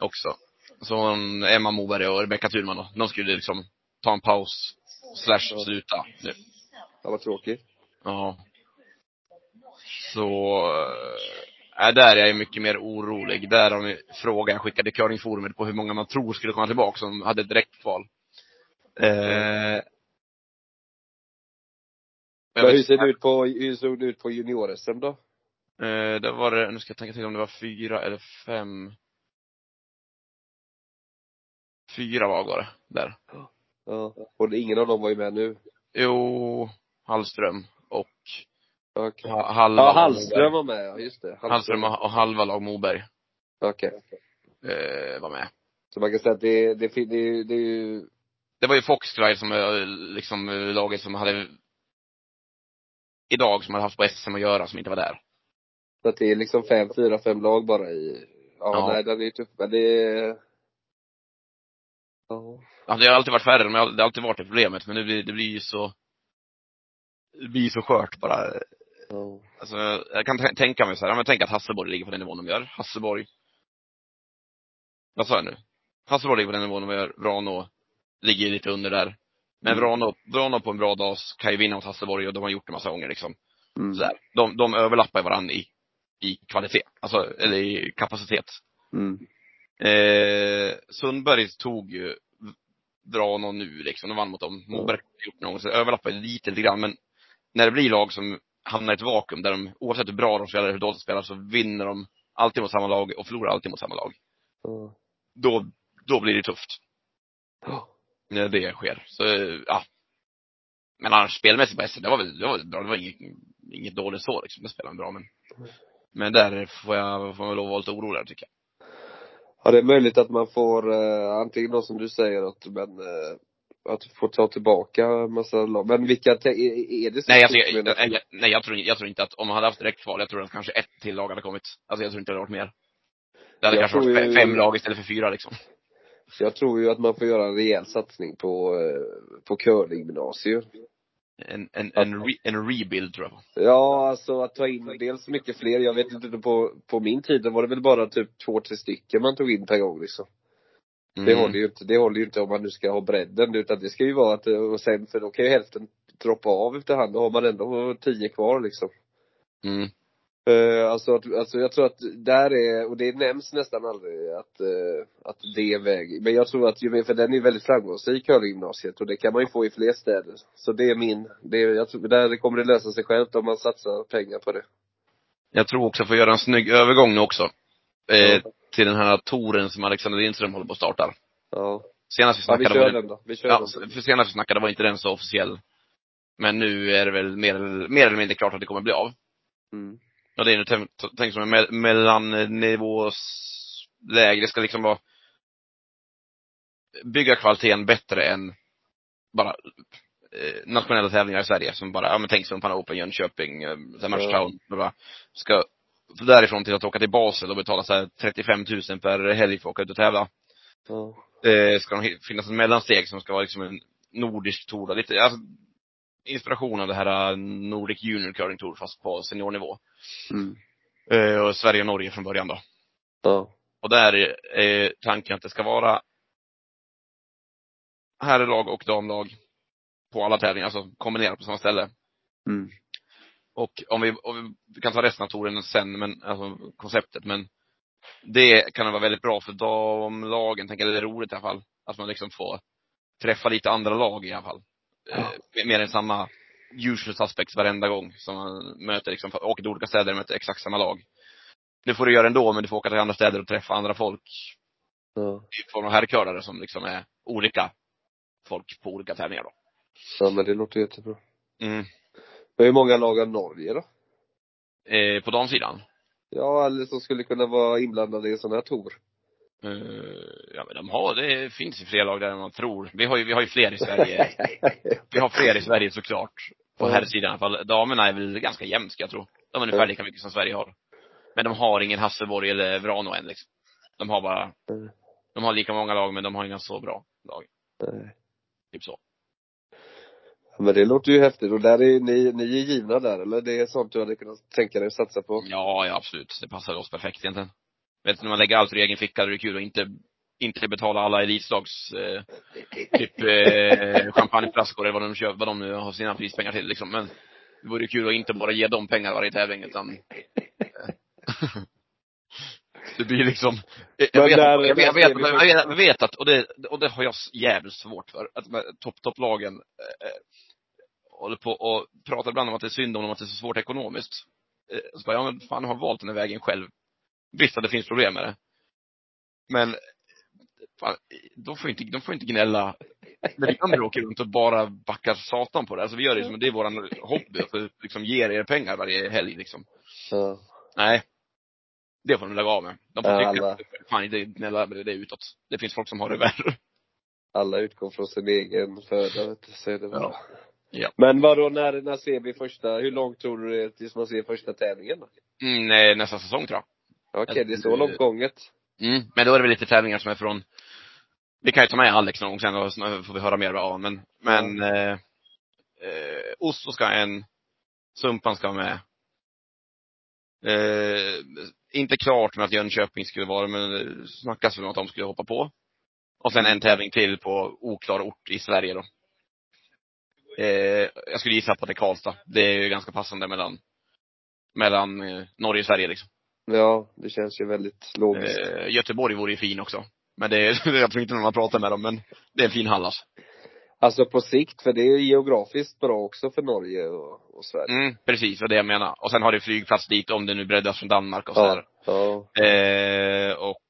Också. Så hon, Emma Moberg och Rebecka Thurman då, de skulle liksom ta en paus, slash sluta nu. Ja, vad tråkigt. Ja. Så, äh, där är jag mycket mer orolig. Där har vi frågan jag skickade curlingforumet på hur många man tror skulle komma tillbaka som hade direktkval. Eh, Men hur ser det ut på, hur såg det ut på junior-SM då? Eh, det var det, nu ska jag tänka till om det var fyra eller fem. Fyra var det, där. Ja. Och ingen av dem var ju med nu. Jo, Hallström och Okej. ha- halva Ja, Hallström var med, ja just det. Hallström och och halva lag Moberg, Okej. eh, var med. Så man kan säga att det, det, det, det, det är ju, Det var ju Foxglide som är liksom eh, laget som hade idag som hade haft på SM att göra som inte var där. så att det är liksom fem, fyra, fem lag bara i, ja, Ja. nej den är ju tuff, men det är, ja. Ja, det har alltid varit färre, men det har alltid varit det problemet. Men det blir, det blir ju så, det blir så skört bara. ja. Alltså, jag kan tänka mig så här, men tänk att Hasselborg ligger på den nivån de gör. Hasselborg. Vad sa jag nu? Hasselborg ligger på den nivån de gör. Vrano ligger lite under där. Men Mm. Vrano, Vrano på en bra dag kan ju vinna mot Hasselborg och de har gjort det massa gånger liksom. Mm. Så här. De, de överlappar varandra i, i kvalitet. Alltså, eller i kapacitet. Mm. Eh, Sundberg tog ju Vrano nu liksom. De vann mot dem. Moberg har gjort någon, så det överlappar lite, lite grann. Men när det blir lag som hamnar i ett vakuum där de, oavsett hur bra de spelar eller hur dåligt de spelar, så vinner de alltid mot samma lag och förlorar alltid mot samma lag. Ja. Då, då blir det tufft. Ja. När det sker. Så, ja. Men annars spelmässigt på SM, det var väl, det var väl bra. Det var inget, inget dåligt så liksom. Det spelade bra men. Men där får jag, får jag lov att vara lite orolig där, tycker jag. Ja, det är möjligt att man får, eh, antingen då som du säger att, men, eh, att få ta tillbaka massa lag. Men vilka, är, det så Nej, alltså, jag, jag, jag, nej jag, tror, jag tror inte att, om man hade haft direktkval, jag tror att kanske ett till lag hade kommit. Alltså jag tror inte det hade varit mer. Det hade kanske varit ju- fe- fem lag istället för fyra liksom. Jag tror ju att man får göra en rejäl satsning på, eh, på curlinggymnasier. En, en, en, re, en rebuild tror jag. Ja, alltså att ta in dels mycket fler. Jag vet inte, på, på min tid var det väl bara typ två, tre stycken man tog in per gång liksom. Det Mm. håller ju inte, det håller ju inte om man nu ska ha bredden utan det ska ju vara att, och sen för då kan ju hälften droppa av efterhand. Då har man ändå tio kvar liksom. Mm. Uh, alltså, att, alltså jag tror att där är, och det nämns nästan aldrig att, eh, att det är väg. Men jag tror att, för den är väldigt framgångsrik, curlinggymnasiet, och det kan man ju få i fler städer. Så det är min, det är, jag tror, där kommer det lösa sig självt om man satsar pengar på det. Jag tror också, för att göra en snygg övergång nu också. Eh, Ja. Till den här touren som Alexander Lindström håller på att starta. Ja. Senast vi Ja, vi snackade kör var den då. Vi kör Ja, den. för senast vi snackade var inte den så officiell. Men nu är det väl mer, mer eller mindre klart att det kommer bli av. Mm. Ja, det är nu tänkt som en me mellannivåsläge. Det ska liksom vara bygga kvaliteten bättre än bara eh, nationella tävlingar i Sverige som bara, ja men tänk Sumpan Open, Jönköping, eh, Matchtown, bla. Ska därifrån till att åka till Basel och betala så här 35 000 per helg för att åka ut och tävla. Ja. Eh, ska de hi- finnas ett mellansteg som ska vara liksom en nordisk tour. Lite, alltså, inspiration av det här Nordic Junior Curling Tour fast på seniornivå. Mm. Eh, och Sverige och Norge från början då. Ja. Och där är tanken att det ska vara herrlag och damlag på alla tävlingar, alltså kombinerat på samma ställe. Mm. Och om vi, om vi kan ta resten av touren sen, men, alltså konceptet, men det kan vara väldigt bra för damlagen, tänker jag, det är roligt i alla fall. Att man liksom får träffa lite andra lag i alla fall. Ja. Eh, mer än samma usual suspects varenda gång som man möter liksom, åker till olika städer och möter exakt samma lag. Det får du göra ändå, men du får åka till andra städer och träffa andra folk Ja. i form av herrcurlare som liksom är olika folk på olika tävlingar då. Ja men det låter jättebra. Mm. Men hur många lag har Norge då? Eh, på damsidan? Ja, eller som skulle kunna vara inblandade i en sån här tour. Eh, ja men de har, det finns ju fler lag där än man tror. Vi har ju, vi har ju fler i Sverige. Vi har fler i Sverige såklart. På Ja. herrsidan i alla fall. Damerna är väl ganska jämnt ska jag tro. De är ungefär lika mycket som Sverige har. Men de har ingen Hasselborg eller Vrano än liksom. De har bara, Mm. de har lika många lag men de har inga så bra lag. Nej. Typ så. Ja, Men det låter ju häftigt. Och där är ni, ni är givna där, eller? Det är sånt du hade kunnat tänka dig att satsa på? Ja, ja absolut. Det passar oss perfekt egentligen. Vet du, när man lägger allt i egen ficka, då är det kul att inte, inte betala alla elitslags, eh, typ, eh, champagneflaskor eller vad de köper, vad de nu har sina prispengar till liksom. Men det vore kul att inte bara ge dem pengar varje tävling, utan Det blir liksom, jag vet, där- jag, vet, jag, vet, jag, vet, jag vet att, och det, och det har jag jävligt svårt för, att de här topp, topplagen eh, eh, håller på och pratar ibland om att det är synd om dem, att det är så svårt ekonomiskt. Eh, så bara, ja men fan, jag har valt den här vägen själv. Visst att det finns problem med det. Men, fan, de får inte, de får inte gnälla när vi andra åker runt och bara backar satan på det. Alltså vi gör det som, det är våran hobby, att liksom ger er pengar varje helg liksom. Ja. Nej. Det får de lägga av med. De får Ja, tycka, alla. fan inte gnälla med det, det är utåt. Det finns folk som har det värre. Alla utgår från sin egen föda, vet du. Så är det bara. Ja. Ja. Men vadå, när, när ser vi första, hur långt tror du det är tills man ser första tävlingen? Mm, eh, nästa säsong tror jag. Okej, det är så långt gånget. Mm. Men då är det väl lite tävlingar som är från, vi kan ju ta med Alex någon gång sen och så får vi höra mer av. Men, men, eh, eh, Oslo ska en, Sumpan ska med. Eh, inte klart med att Jönköping skulle vara, men det snackas väl om att de skulle hoppa på. Och sen en tävling till på oklar ort i Sverige då. Eh, jag skulle gissa på att det är Karlstad. Det är ju ganska passande mellan, mellan eh, Norge och Sverige liksom. Ja, det känns ju väldigt logiskt. Eh, Göteborg vore ju fin också. Men det är, jag tror inte någon har pratat med dem, men det är en fin hall alltså. Alltså på sikt, för det är geografiskt bra också för Norge och, och Sverige. Mm, precis, det är det jag menar. Och sen har det flygplats dit om det nu breddas från Danmark och sådär. Ja. ja. Eh, och,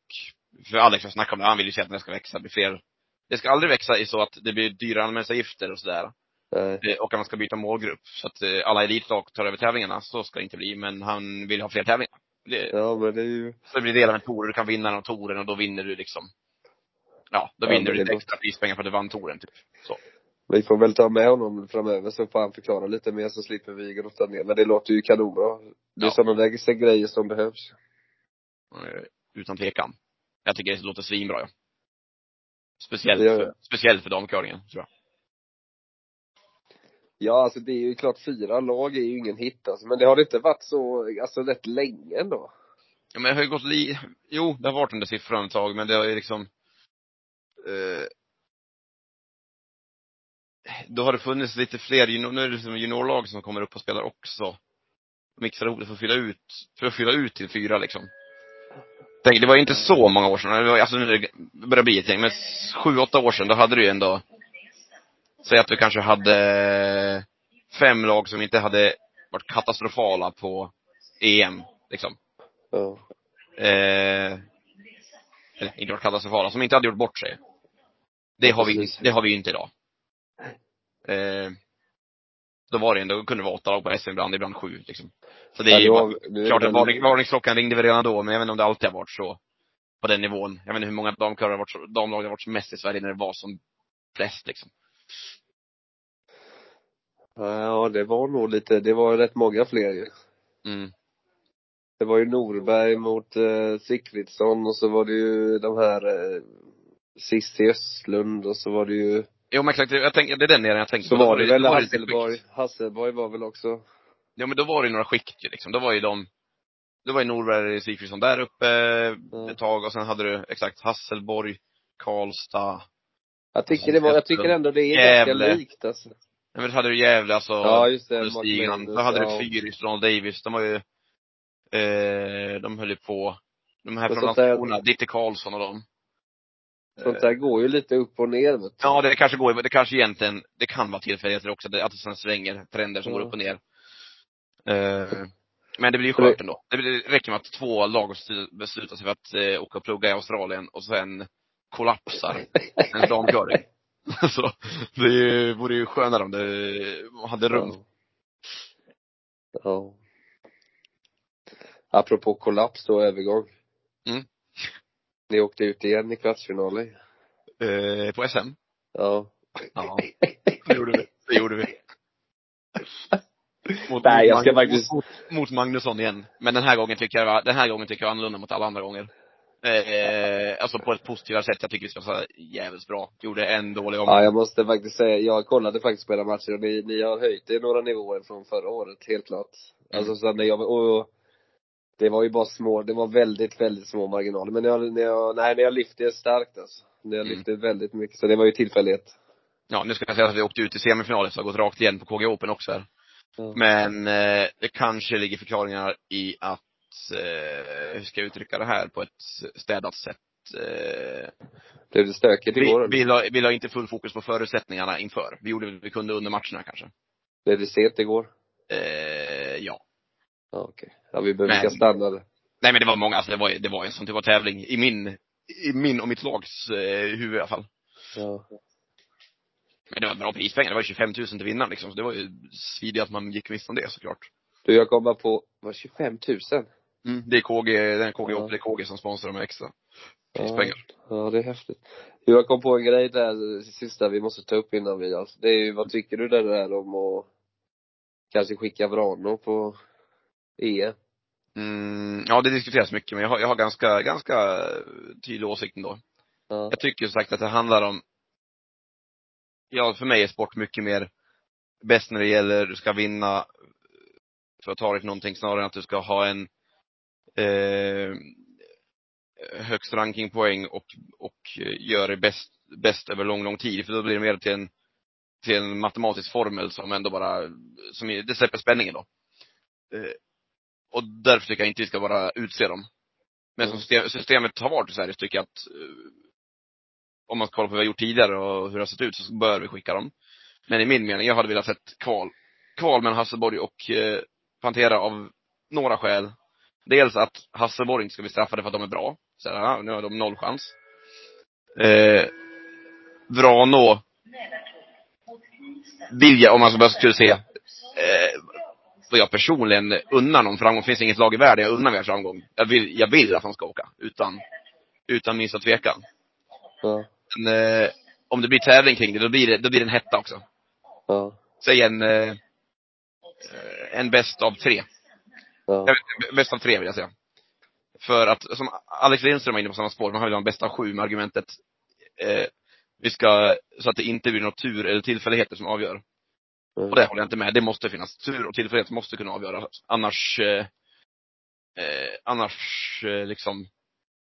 för Alex har snackat om det, han vill ju se att det ska växa, bli fler. Det ska aldrig växa i så att det blir dyra anmälningsavgifter och sådär. Nej. Eh, och att man ska byta målgrupp. Så att eh, alla elitlag tar över tävlingarna. Så ska det inte bli, men han vill ha fler tävlingar. Det, Ja, men det är ju, Så det blir del av en tour, du kan vinna den touren och då vinner du liksom Ja, då Ja, vinner du lite extra prispengar för att du vann touren typ. Så. vi får väl ta med honom framöver så får han förklara lite mer så slipper vi grotta ner. Men det låter ju kanonbra. Det är Ja. sådana där grejer som behövs. Eh, Utan tvekan. Jag tycker det låter svinbra ja. Speciellt, för, speciellt för damcurlingen, tror jag. Ja, alltså det är ju klart fyra lag är ju ingen hit alltså. Men det har inte varit så, alltså rätt länge ändå. Ja, men det har ju gått li... Jo, det har varit den där siffran ett tag, men det har ju liksom eh, Då har det funnits lite fler junior, nu är det liksom juniorlag som kommer upp och spelar också. Mixar ihop det för att fylla ut, för att fylla ut till fyra liksom. Tänk, det var ju inte så många år sedan, alltså nu börjar det bli ett gäng, men sju, åtta år sedan, då hade du ju ändå Säg att du kanske hade fem lag som inte hade varit katastrofala på EM, liksom. Ja. Eh, eller inte varit katastrofala, som inte hade gjort bort sig. Det har vi, det har vi ju inte idag. Eh, då var det ändå, då kunde det vara åtta lag på SM ibland, ibland sju liksom. Så det är Ja, ju, då vi- klart det att varning, varningsklockan ringde väl redan då, men jag vet inte om det alltid har varit så. På den nivån. Jag vet inte hur många damkörer har varit damlag har varit som mest i Sverige när det var som flest liksom. Ja, det var nog lite, det var rätt många fler ju. Mm. Det var ju Norberg mot eh, Sigfridsson och så var det ju de här eh, Cissi Östlund och så var det ju Jo men exakt, jag tänker, det är den delen jag tänkte Så på. var det Då väl lite Hasselborg. Hasselborg var väl också, Ja men då var det ju några skikt ju liksom. Då var ju de, då var ju Norberg Sigfridsson där uppe Ja. ett tag och sen hade du exakt Hasselborg, Karlstad. Jag tycker det var, jag tycker ändå det är Gävle. ganska likt alltså. Ja men hade du Gävle alltså. Ja just det. Magnus, Då hade ja. du Fyris, Ronald Davis. De var ju, eh, de höll ju på. De här från Landskrona, Ditte Karlsson och dem. Sånt där går ju lite upp och ner vet du. Ja, det kanske går, det kanske egentligen, det kan vara tillfälligheter också, att det sen svänger, trender som Ja. går upp och ner. Eh, men det blir ju skört ändå. Det räcker med att två lag beslutar sig för att eh, åka och plugga i Australien och sen kollapsar en damköring. Så, det vore ju skönare om det hade rum. Ja. ja. Apropå kollaps då, övergång. Mm. Ni åkte ut igen i kvartsfinalen. Eh, på SM. Ja. Ja, det gjorde vi. Det gjorde vi. Mot, Nej, jag ska Mag- faktiskt- mot, mot Magnusson igen. Men den här gången tycker jag, den här gången tycker jag annorlunda mot alla andra gånger. Eh, alltså på ett positivare sätt. Jag tycker vi ska vara jävligt bra. Gjorde en dålig omgång. Ja, jag måste faktiskt säga, jag kollade faktiskt på era matcher och ni, ni har höjt er några nivåer från förra året, helt klart. Alltså så när jag, och det var ju bara små, det var väldigt, väldigt små marginaler. Men ni har, ni har, nej, ni har lyft er starkt alltså. Ni har Mm. lyft er väldigt mycket, så det var ju tillfällighet. Ja, nu ska jag säga att vi åkte ut i semifinalen så har gått rakt igen på KG Open också här. Ja. Men eh, det kanske ligger förklaringar i att, hur ska jag uttrycka det här på ett städat sätt? Eh, Blev det stökigt igår vi, eller? vi, la, vi la inte full fokus på förutsättningarna inför. Vi gjorde vad vi kunde under matcherna kanske. Blev det sent igår? Eh, ja. Ja, okej. Ja, vi behöver ska stanna där. Nej men det var många, alltså det var, det var en sån typ av tävling i min, i min och mitt lags eh, huvud i alla fall. Ja. Men det var bra prispengar, det var ju 25 000 till vinnaren liksom. Så det var ju svidigt att man gick miste om det såklart. Du, jag kom bara på, var 25 000? Mm. Det är KG, den KG Ja. Det är KG som sponsrar med extra Ja, prispengar. ja, det är häftigt. Jag kom på en grej där, sista vi måste ta upp innan vi, alltså. Det är ju, vad tycker du där, där om att kanske skicka Vrano på E EM? Mm, ja det diskuteras mycket men jag har, jag har ganska, ganska tydlig åsikt ändå. Ja. Jag tycker som sagt att det handlar om, ja för mig är sport mycket mer bäst när det gäller, du ska vinna för att ta dig till någonting snarare än att du ska ha en eh, högst rankingpoäng och, och göra det bäst, bäst över lång, lång tid. För då blir det mer till en, till en matematisk formel som ändå bara, som, det släpper spänningen då. Eh, och därför tycker jag inte vi ska bara utse dem. Men som Mm. system, systemet har varit i Sverige så tycker jag att eh, om man kollar på vad vi har gjort tidigare och hur det har sett ut så bör vi skicka dem. Men i min mening, jag hade velat sett kval. Kval mellan Hasselborg och eh, Pantera av några skäl. Dels att Hasselborg inte ska bli straffade för att de är bra. Så här, nu har de noll chans. Eh, Vrano vill jag, om man så bara skulle se, eh, vad jag personligen unnar någon framgång. Det finns inget lag i världen jag unnar mer framgång. Jag vill, jag vill att han ska åka. Utan, utan minsta tvekan. Ja. Men, eh, om det blir tävling kring det, då blir det, då blir det en hetta också. Ja. Säg en, eh, eh, en bäst av tre. Ja. Bäst av tre vill jag säga. För att, som Alex Lindström var inne på samma spår, man vill ha en bäst av sju med argumentet, eh, vi ska, så att det inte blir något tur eller tillfälligheter som avgör. Och det håller jag inte med. Det måste finnas. Tur och tillfällighet måste kunna avgöra. Annars, eh, eh, annars eh, liksom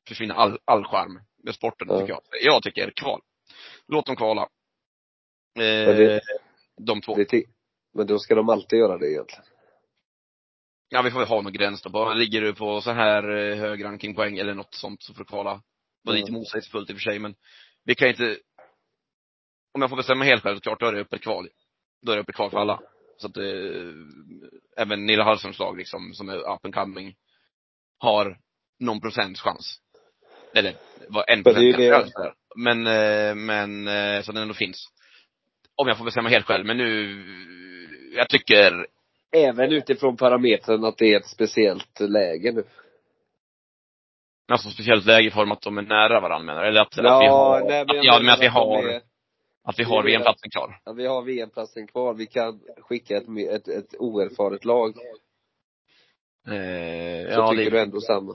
försvinner all, all charm med sporten, Ja. tycker jag. Jag tycker kval. Låt dem kvala. Eh, det- de två. Det men då ska de alltid göra det egentligen. Ja, vi får väl ha någon gräns då. Bara ligger du på så här eh, hög rankingpoäng eller något sånt så får du kvala. Det var Mm. lite motsägelsefullt i och för sig, men vi kan inte om jag får bestämma helt själv, klart, då är det öppet kval. Då är det öppet kval för alla. Så att eh, även Nilla Hallströms lag liksom, som är up and coming, har någon procents chans. Eller, vad en Men det är procent. det- Men, eh, men, eh, så den ändå finns. Om jag får bestämma helt själv, men nu, jag tycker, Även utifrån parametern att det är ett speciellt läge nu. alltså speciellt läge i form att de är nära varandra menar? Eller att, att vi har, nej, att, jag ja, men att vi har, är- att vi har. VM-platsen klar. Ja, vi har VM-platsen kvar. Vi kan skicka ett, ett, ett oerfaret lag. Eh, Så ja, tycker det, du ändå samma.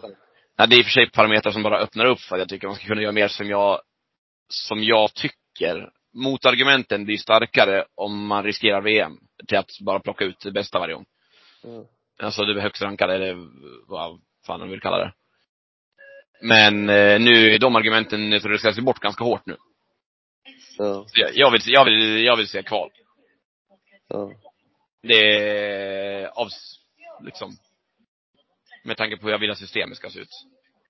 Ja, det är i och för sig parametrar som bara öppnar upp för att jag tycker man ska kunna göra mer som jag, som jag tycker. Motargumenten blir starkare om man riskerar VM till att bara plocka ut det bästa varje gång. Ja. Alltså det högst rankade, eller vad fan man vill kalla det. Men eh, nu är de argumenten neutraliseras bort ganska hårt nu. Ja. Så jag, jag, vill, jag vill, jag vill se kval. Ja. Det är av, liksom, med tanke på hur jag vill att systemet ska se ut.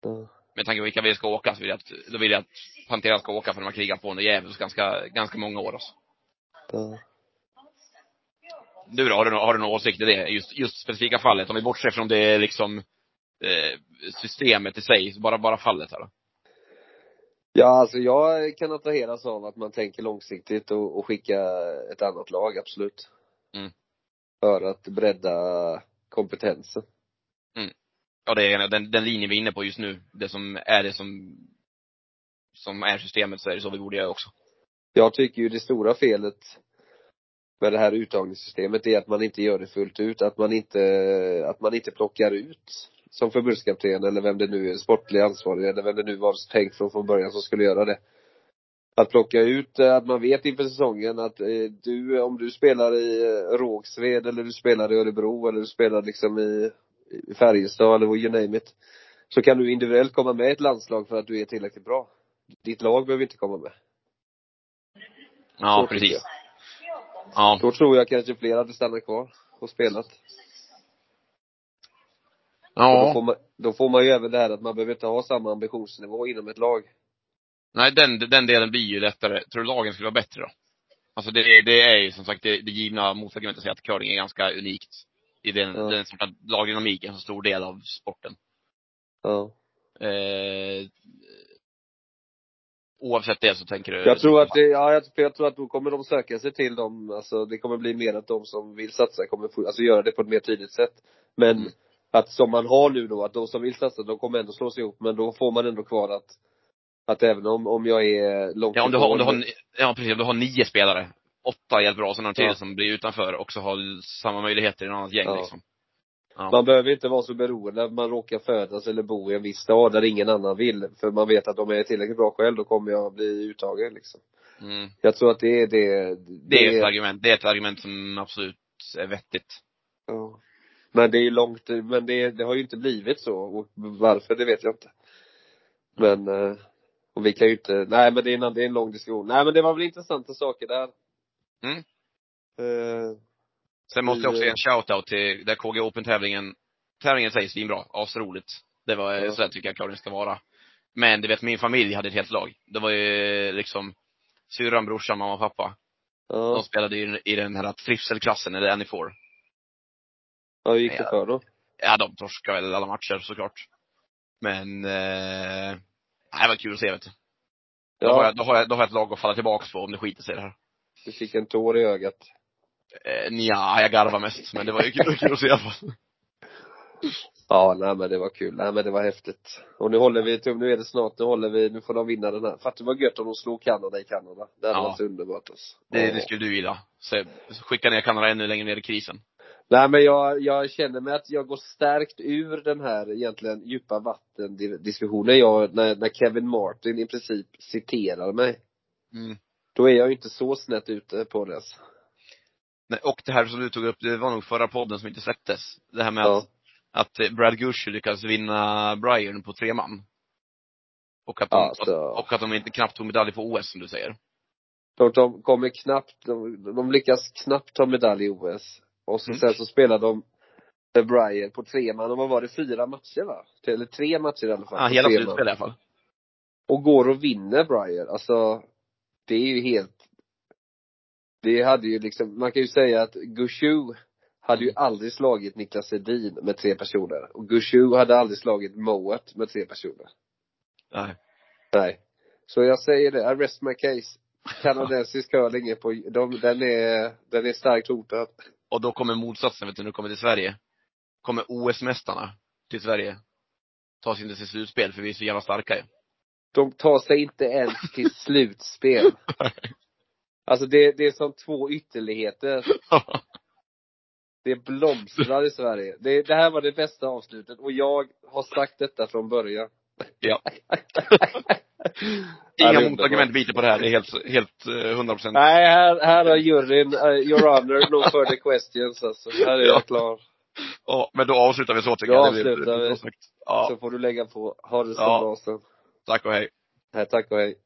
Ja. Med tanke på vilka vi ska åka så vill jag att, då vill jag att Pantera ska åka för de har krigat på under djävulskt ganska, ganska många år alltså. Ja. Du då, har du, har du någon åsikt i det? Just, just specifika fallet, om vi bortser från det liksom, eh, systemet i sig, bara, bara fallet här då. Ja, alltså jag kan attraheras av att man tänker långsiktigt och, och skicka ett annat lag, absolut. Mm. För att bredda kompetensen. Ja, det är den, den linjen vi är inne på just nu. Det som är det som, som är systemet, så är det så vi borde göra också. Jag tycker ju det stora felet med det här uttagningssystemet är att man inte gör det fullt ut, att man inte, att man inte plockar ut som förbundskapten eller vem det nu är, sportlig ansvarig eller vem det nu var tänkt från, från början som skulle göra det. Att plocka ut, eh, att man vet inför säsongen att eh, du, om du spelar i eh, Rågsved eller du spelar i Örebro eller du spelar liksom i Färjestad eller you name it. Så kan du individuellt komma med i ett landslag för att du är tillräckligt bra. Ditt lag behöver inte komma med. Ja, Så precis. Ja. Då tror jag kanske fler hade stannat kvar och spelat. Och Då, Ja. får man, då får man ju även det här att man behöver inte ha samma ambitionsnivå inom ett lag. Nej, den, den delen blir ju lättare. Tror du lagen skulle vara bättre då? Alltså det, det är ju som sagt det, det givna motargumentet att säga att curling är ganska unikt. I den, Ja. den sorta lagdynamiken, en så stor del av sporten. Ja. Eh, oavsett det så tänker du? Jag tror att det, ja, jag, jag tror att då kommer de söka sig till dem, alltså det kommer bli mer att de som vill satsa kommer få, alltså göra det på ett mer tydligt sätt. Men Mm. att som man har nu då, att de som vill satsa, de kommer ändå slå sig ihop, men då får man ändå kvar att att även om, om jag är långt Ja, om du har, om du har, ja precis, om du har nio spelare. Åtta är helt bra, och sen har du en till som blir utanför också har samma möjligheter i något annat gäng Ja. liksom. Ja. Man behöver inte vara så beroende att man råkar födas eller bo i en viss stad där ingen annan vill. För man vet att om jag är tillräckligt bra själv, då kommer jag bli uttagen liksom. Mm. Jag tror att det är det. Det är ett argument, det är ett argument som absolut är vettigt. Ja. Men det är ju långt, men det, det har ju inte blivit så. Och varför, det vet jag inte. Men, eh, och vi kan ju inte, nej men det är en, det är en lång diskussion. Nej men det var väl intressanta saker där. Mm. Eh, Sen måste jag också ge en shout-out till där KG Open-tävlingen, tävlingen sägs svinbra, asroligt. Det var, Ja. så där tycker jag Claudien ska vara. Men du vet, min familj hade ett helt lag. Det var ju liksom syrran, brorsan, mamma och pappa. De ja, spelade ju i den här trivselklassen, eller NE4. ja, hur gick det för då? Ja, de torskade väl alla matcher såklart. Men, eh, det var kul att se vet du. Då, har Ja, jag, då, har jag, då har jag ett lag att falla tillbaks på om det skiter sig det här. Du fick en tår i ögat. Eh, nja, jag garvar mest, men det var ju kul, kul att se i alla fall. Ja, nej men det var kul. Nej men det var häftigt. Och nu håller vi nu är det snart, nu håller vi, nu får de vinna den här. Fattar vad gött om de slog Kanada i Kanada. Det hade Ja. varit underbart alltså. Det, det skulle du gilla. Så, skicka ner Kanada ännu längre ner i krisen. Nej men jag, jag känner mig att jag går stärkt ur den här egentligen djupa vatten diskussionen jag, när, när Kevin Martin i princip citerar mig. Mm. Då är jag ju inte så snett ute på det alltså. Nej, Och det här som du tog upp, det var nog förra podden som inte släpptes. Det här med Ja. att, att Brad Gushue lyckades vinna Brian på tre man. Och att de, Ja, så- och att de inte knappt tog medalj på OS som du säger. De, de kommer knappt, de, de lyckas knappt ta medalj i OS. Och så, Mm. sen så spelar de Brian på tre man, och vad var det, fyra matcher va? Eller tre matcher i alla fall. Ja, hela slutspelet i alla fall. och går och vinner Brian. Alltså, det är ju helt det hade ju liksom, man kan ju säga att Gushue hade ju aldrig slagit Niklas Edin med tre personer. Och Gushue hade aldrig slagit Moet med tre personer. Nej. Nej. Så jag säger det, I rest my case. Kanadensisk curling är på, de, den är, den är starkt hotad. Och då kommer motsatsen, vet du, när du kommer till Sverige. Kommer OS-mästarna till Sverige. Ta sig inte till slutspel, för vi är så jävla starka ju. De tar sig inte ens till slutspel. Alltså det, det är som två ytterligheter. Det blomstrar i Sverige. Det, det här var det bästa avslutet och jag har sagt detta från början. ja. Inga motargument biter på det här. Det är helt, helt eh, 100 procent. Nej, här, här har juryn, uh, your honor, no further questions alltså. Här är Ja. jag klar. Ja, men då avslutar vi så tycker Då jag. Blir- avslutar vi. sagt. Ja, Så får du lägga på. Ha det så Ja. bra sen tack och hej. Tack och hej.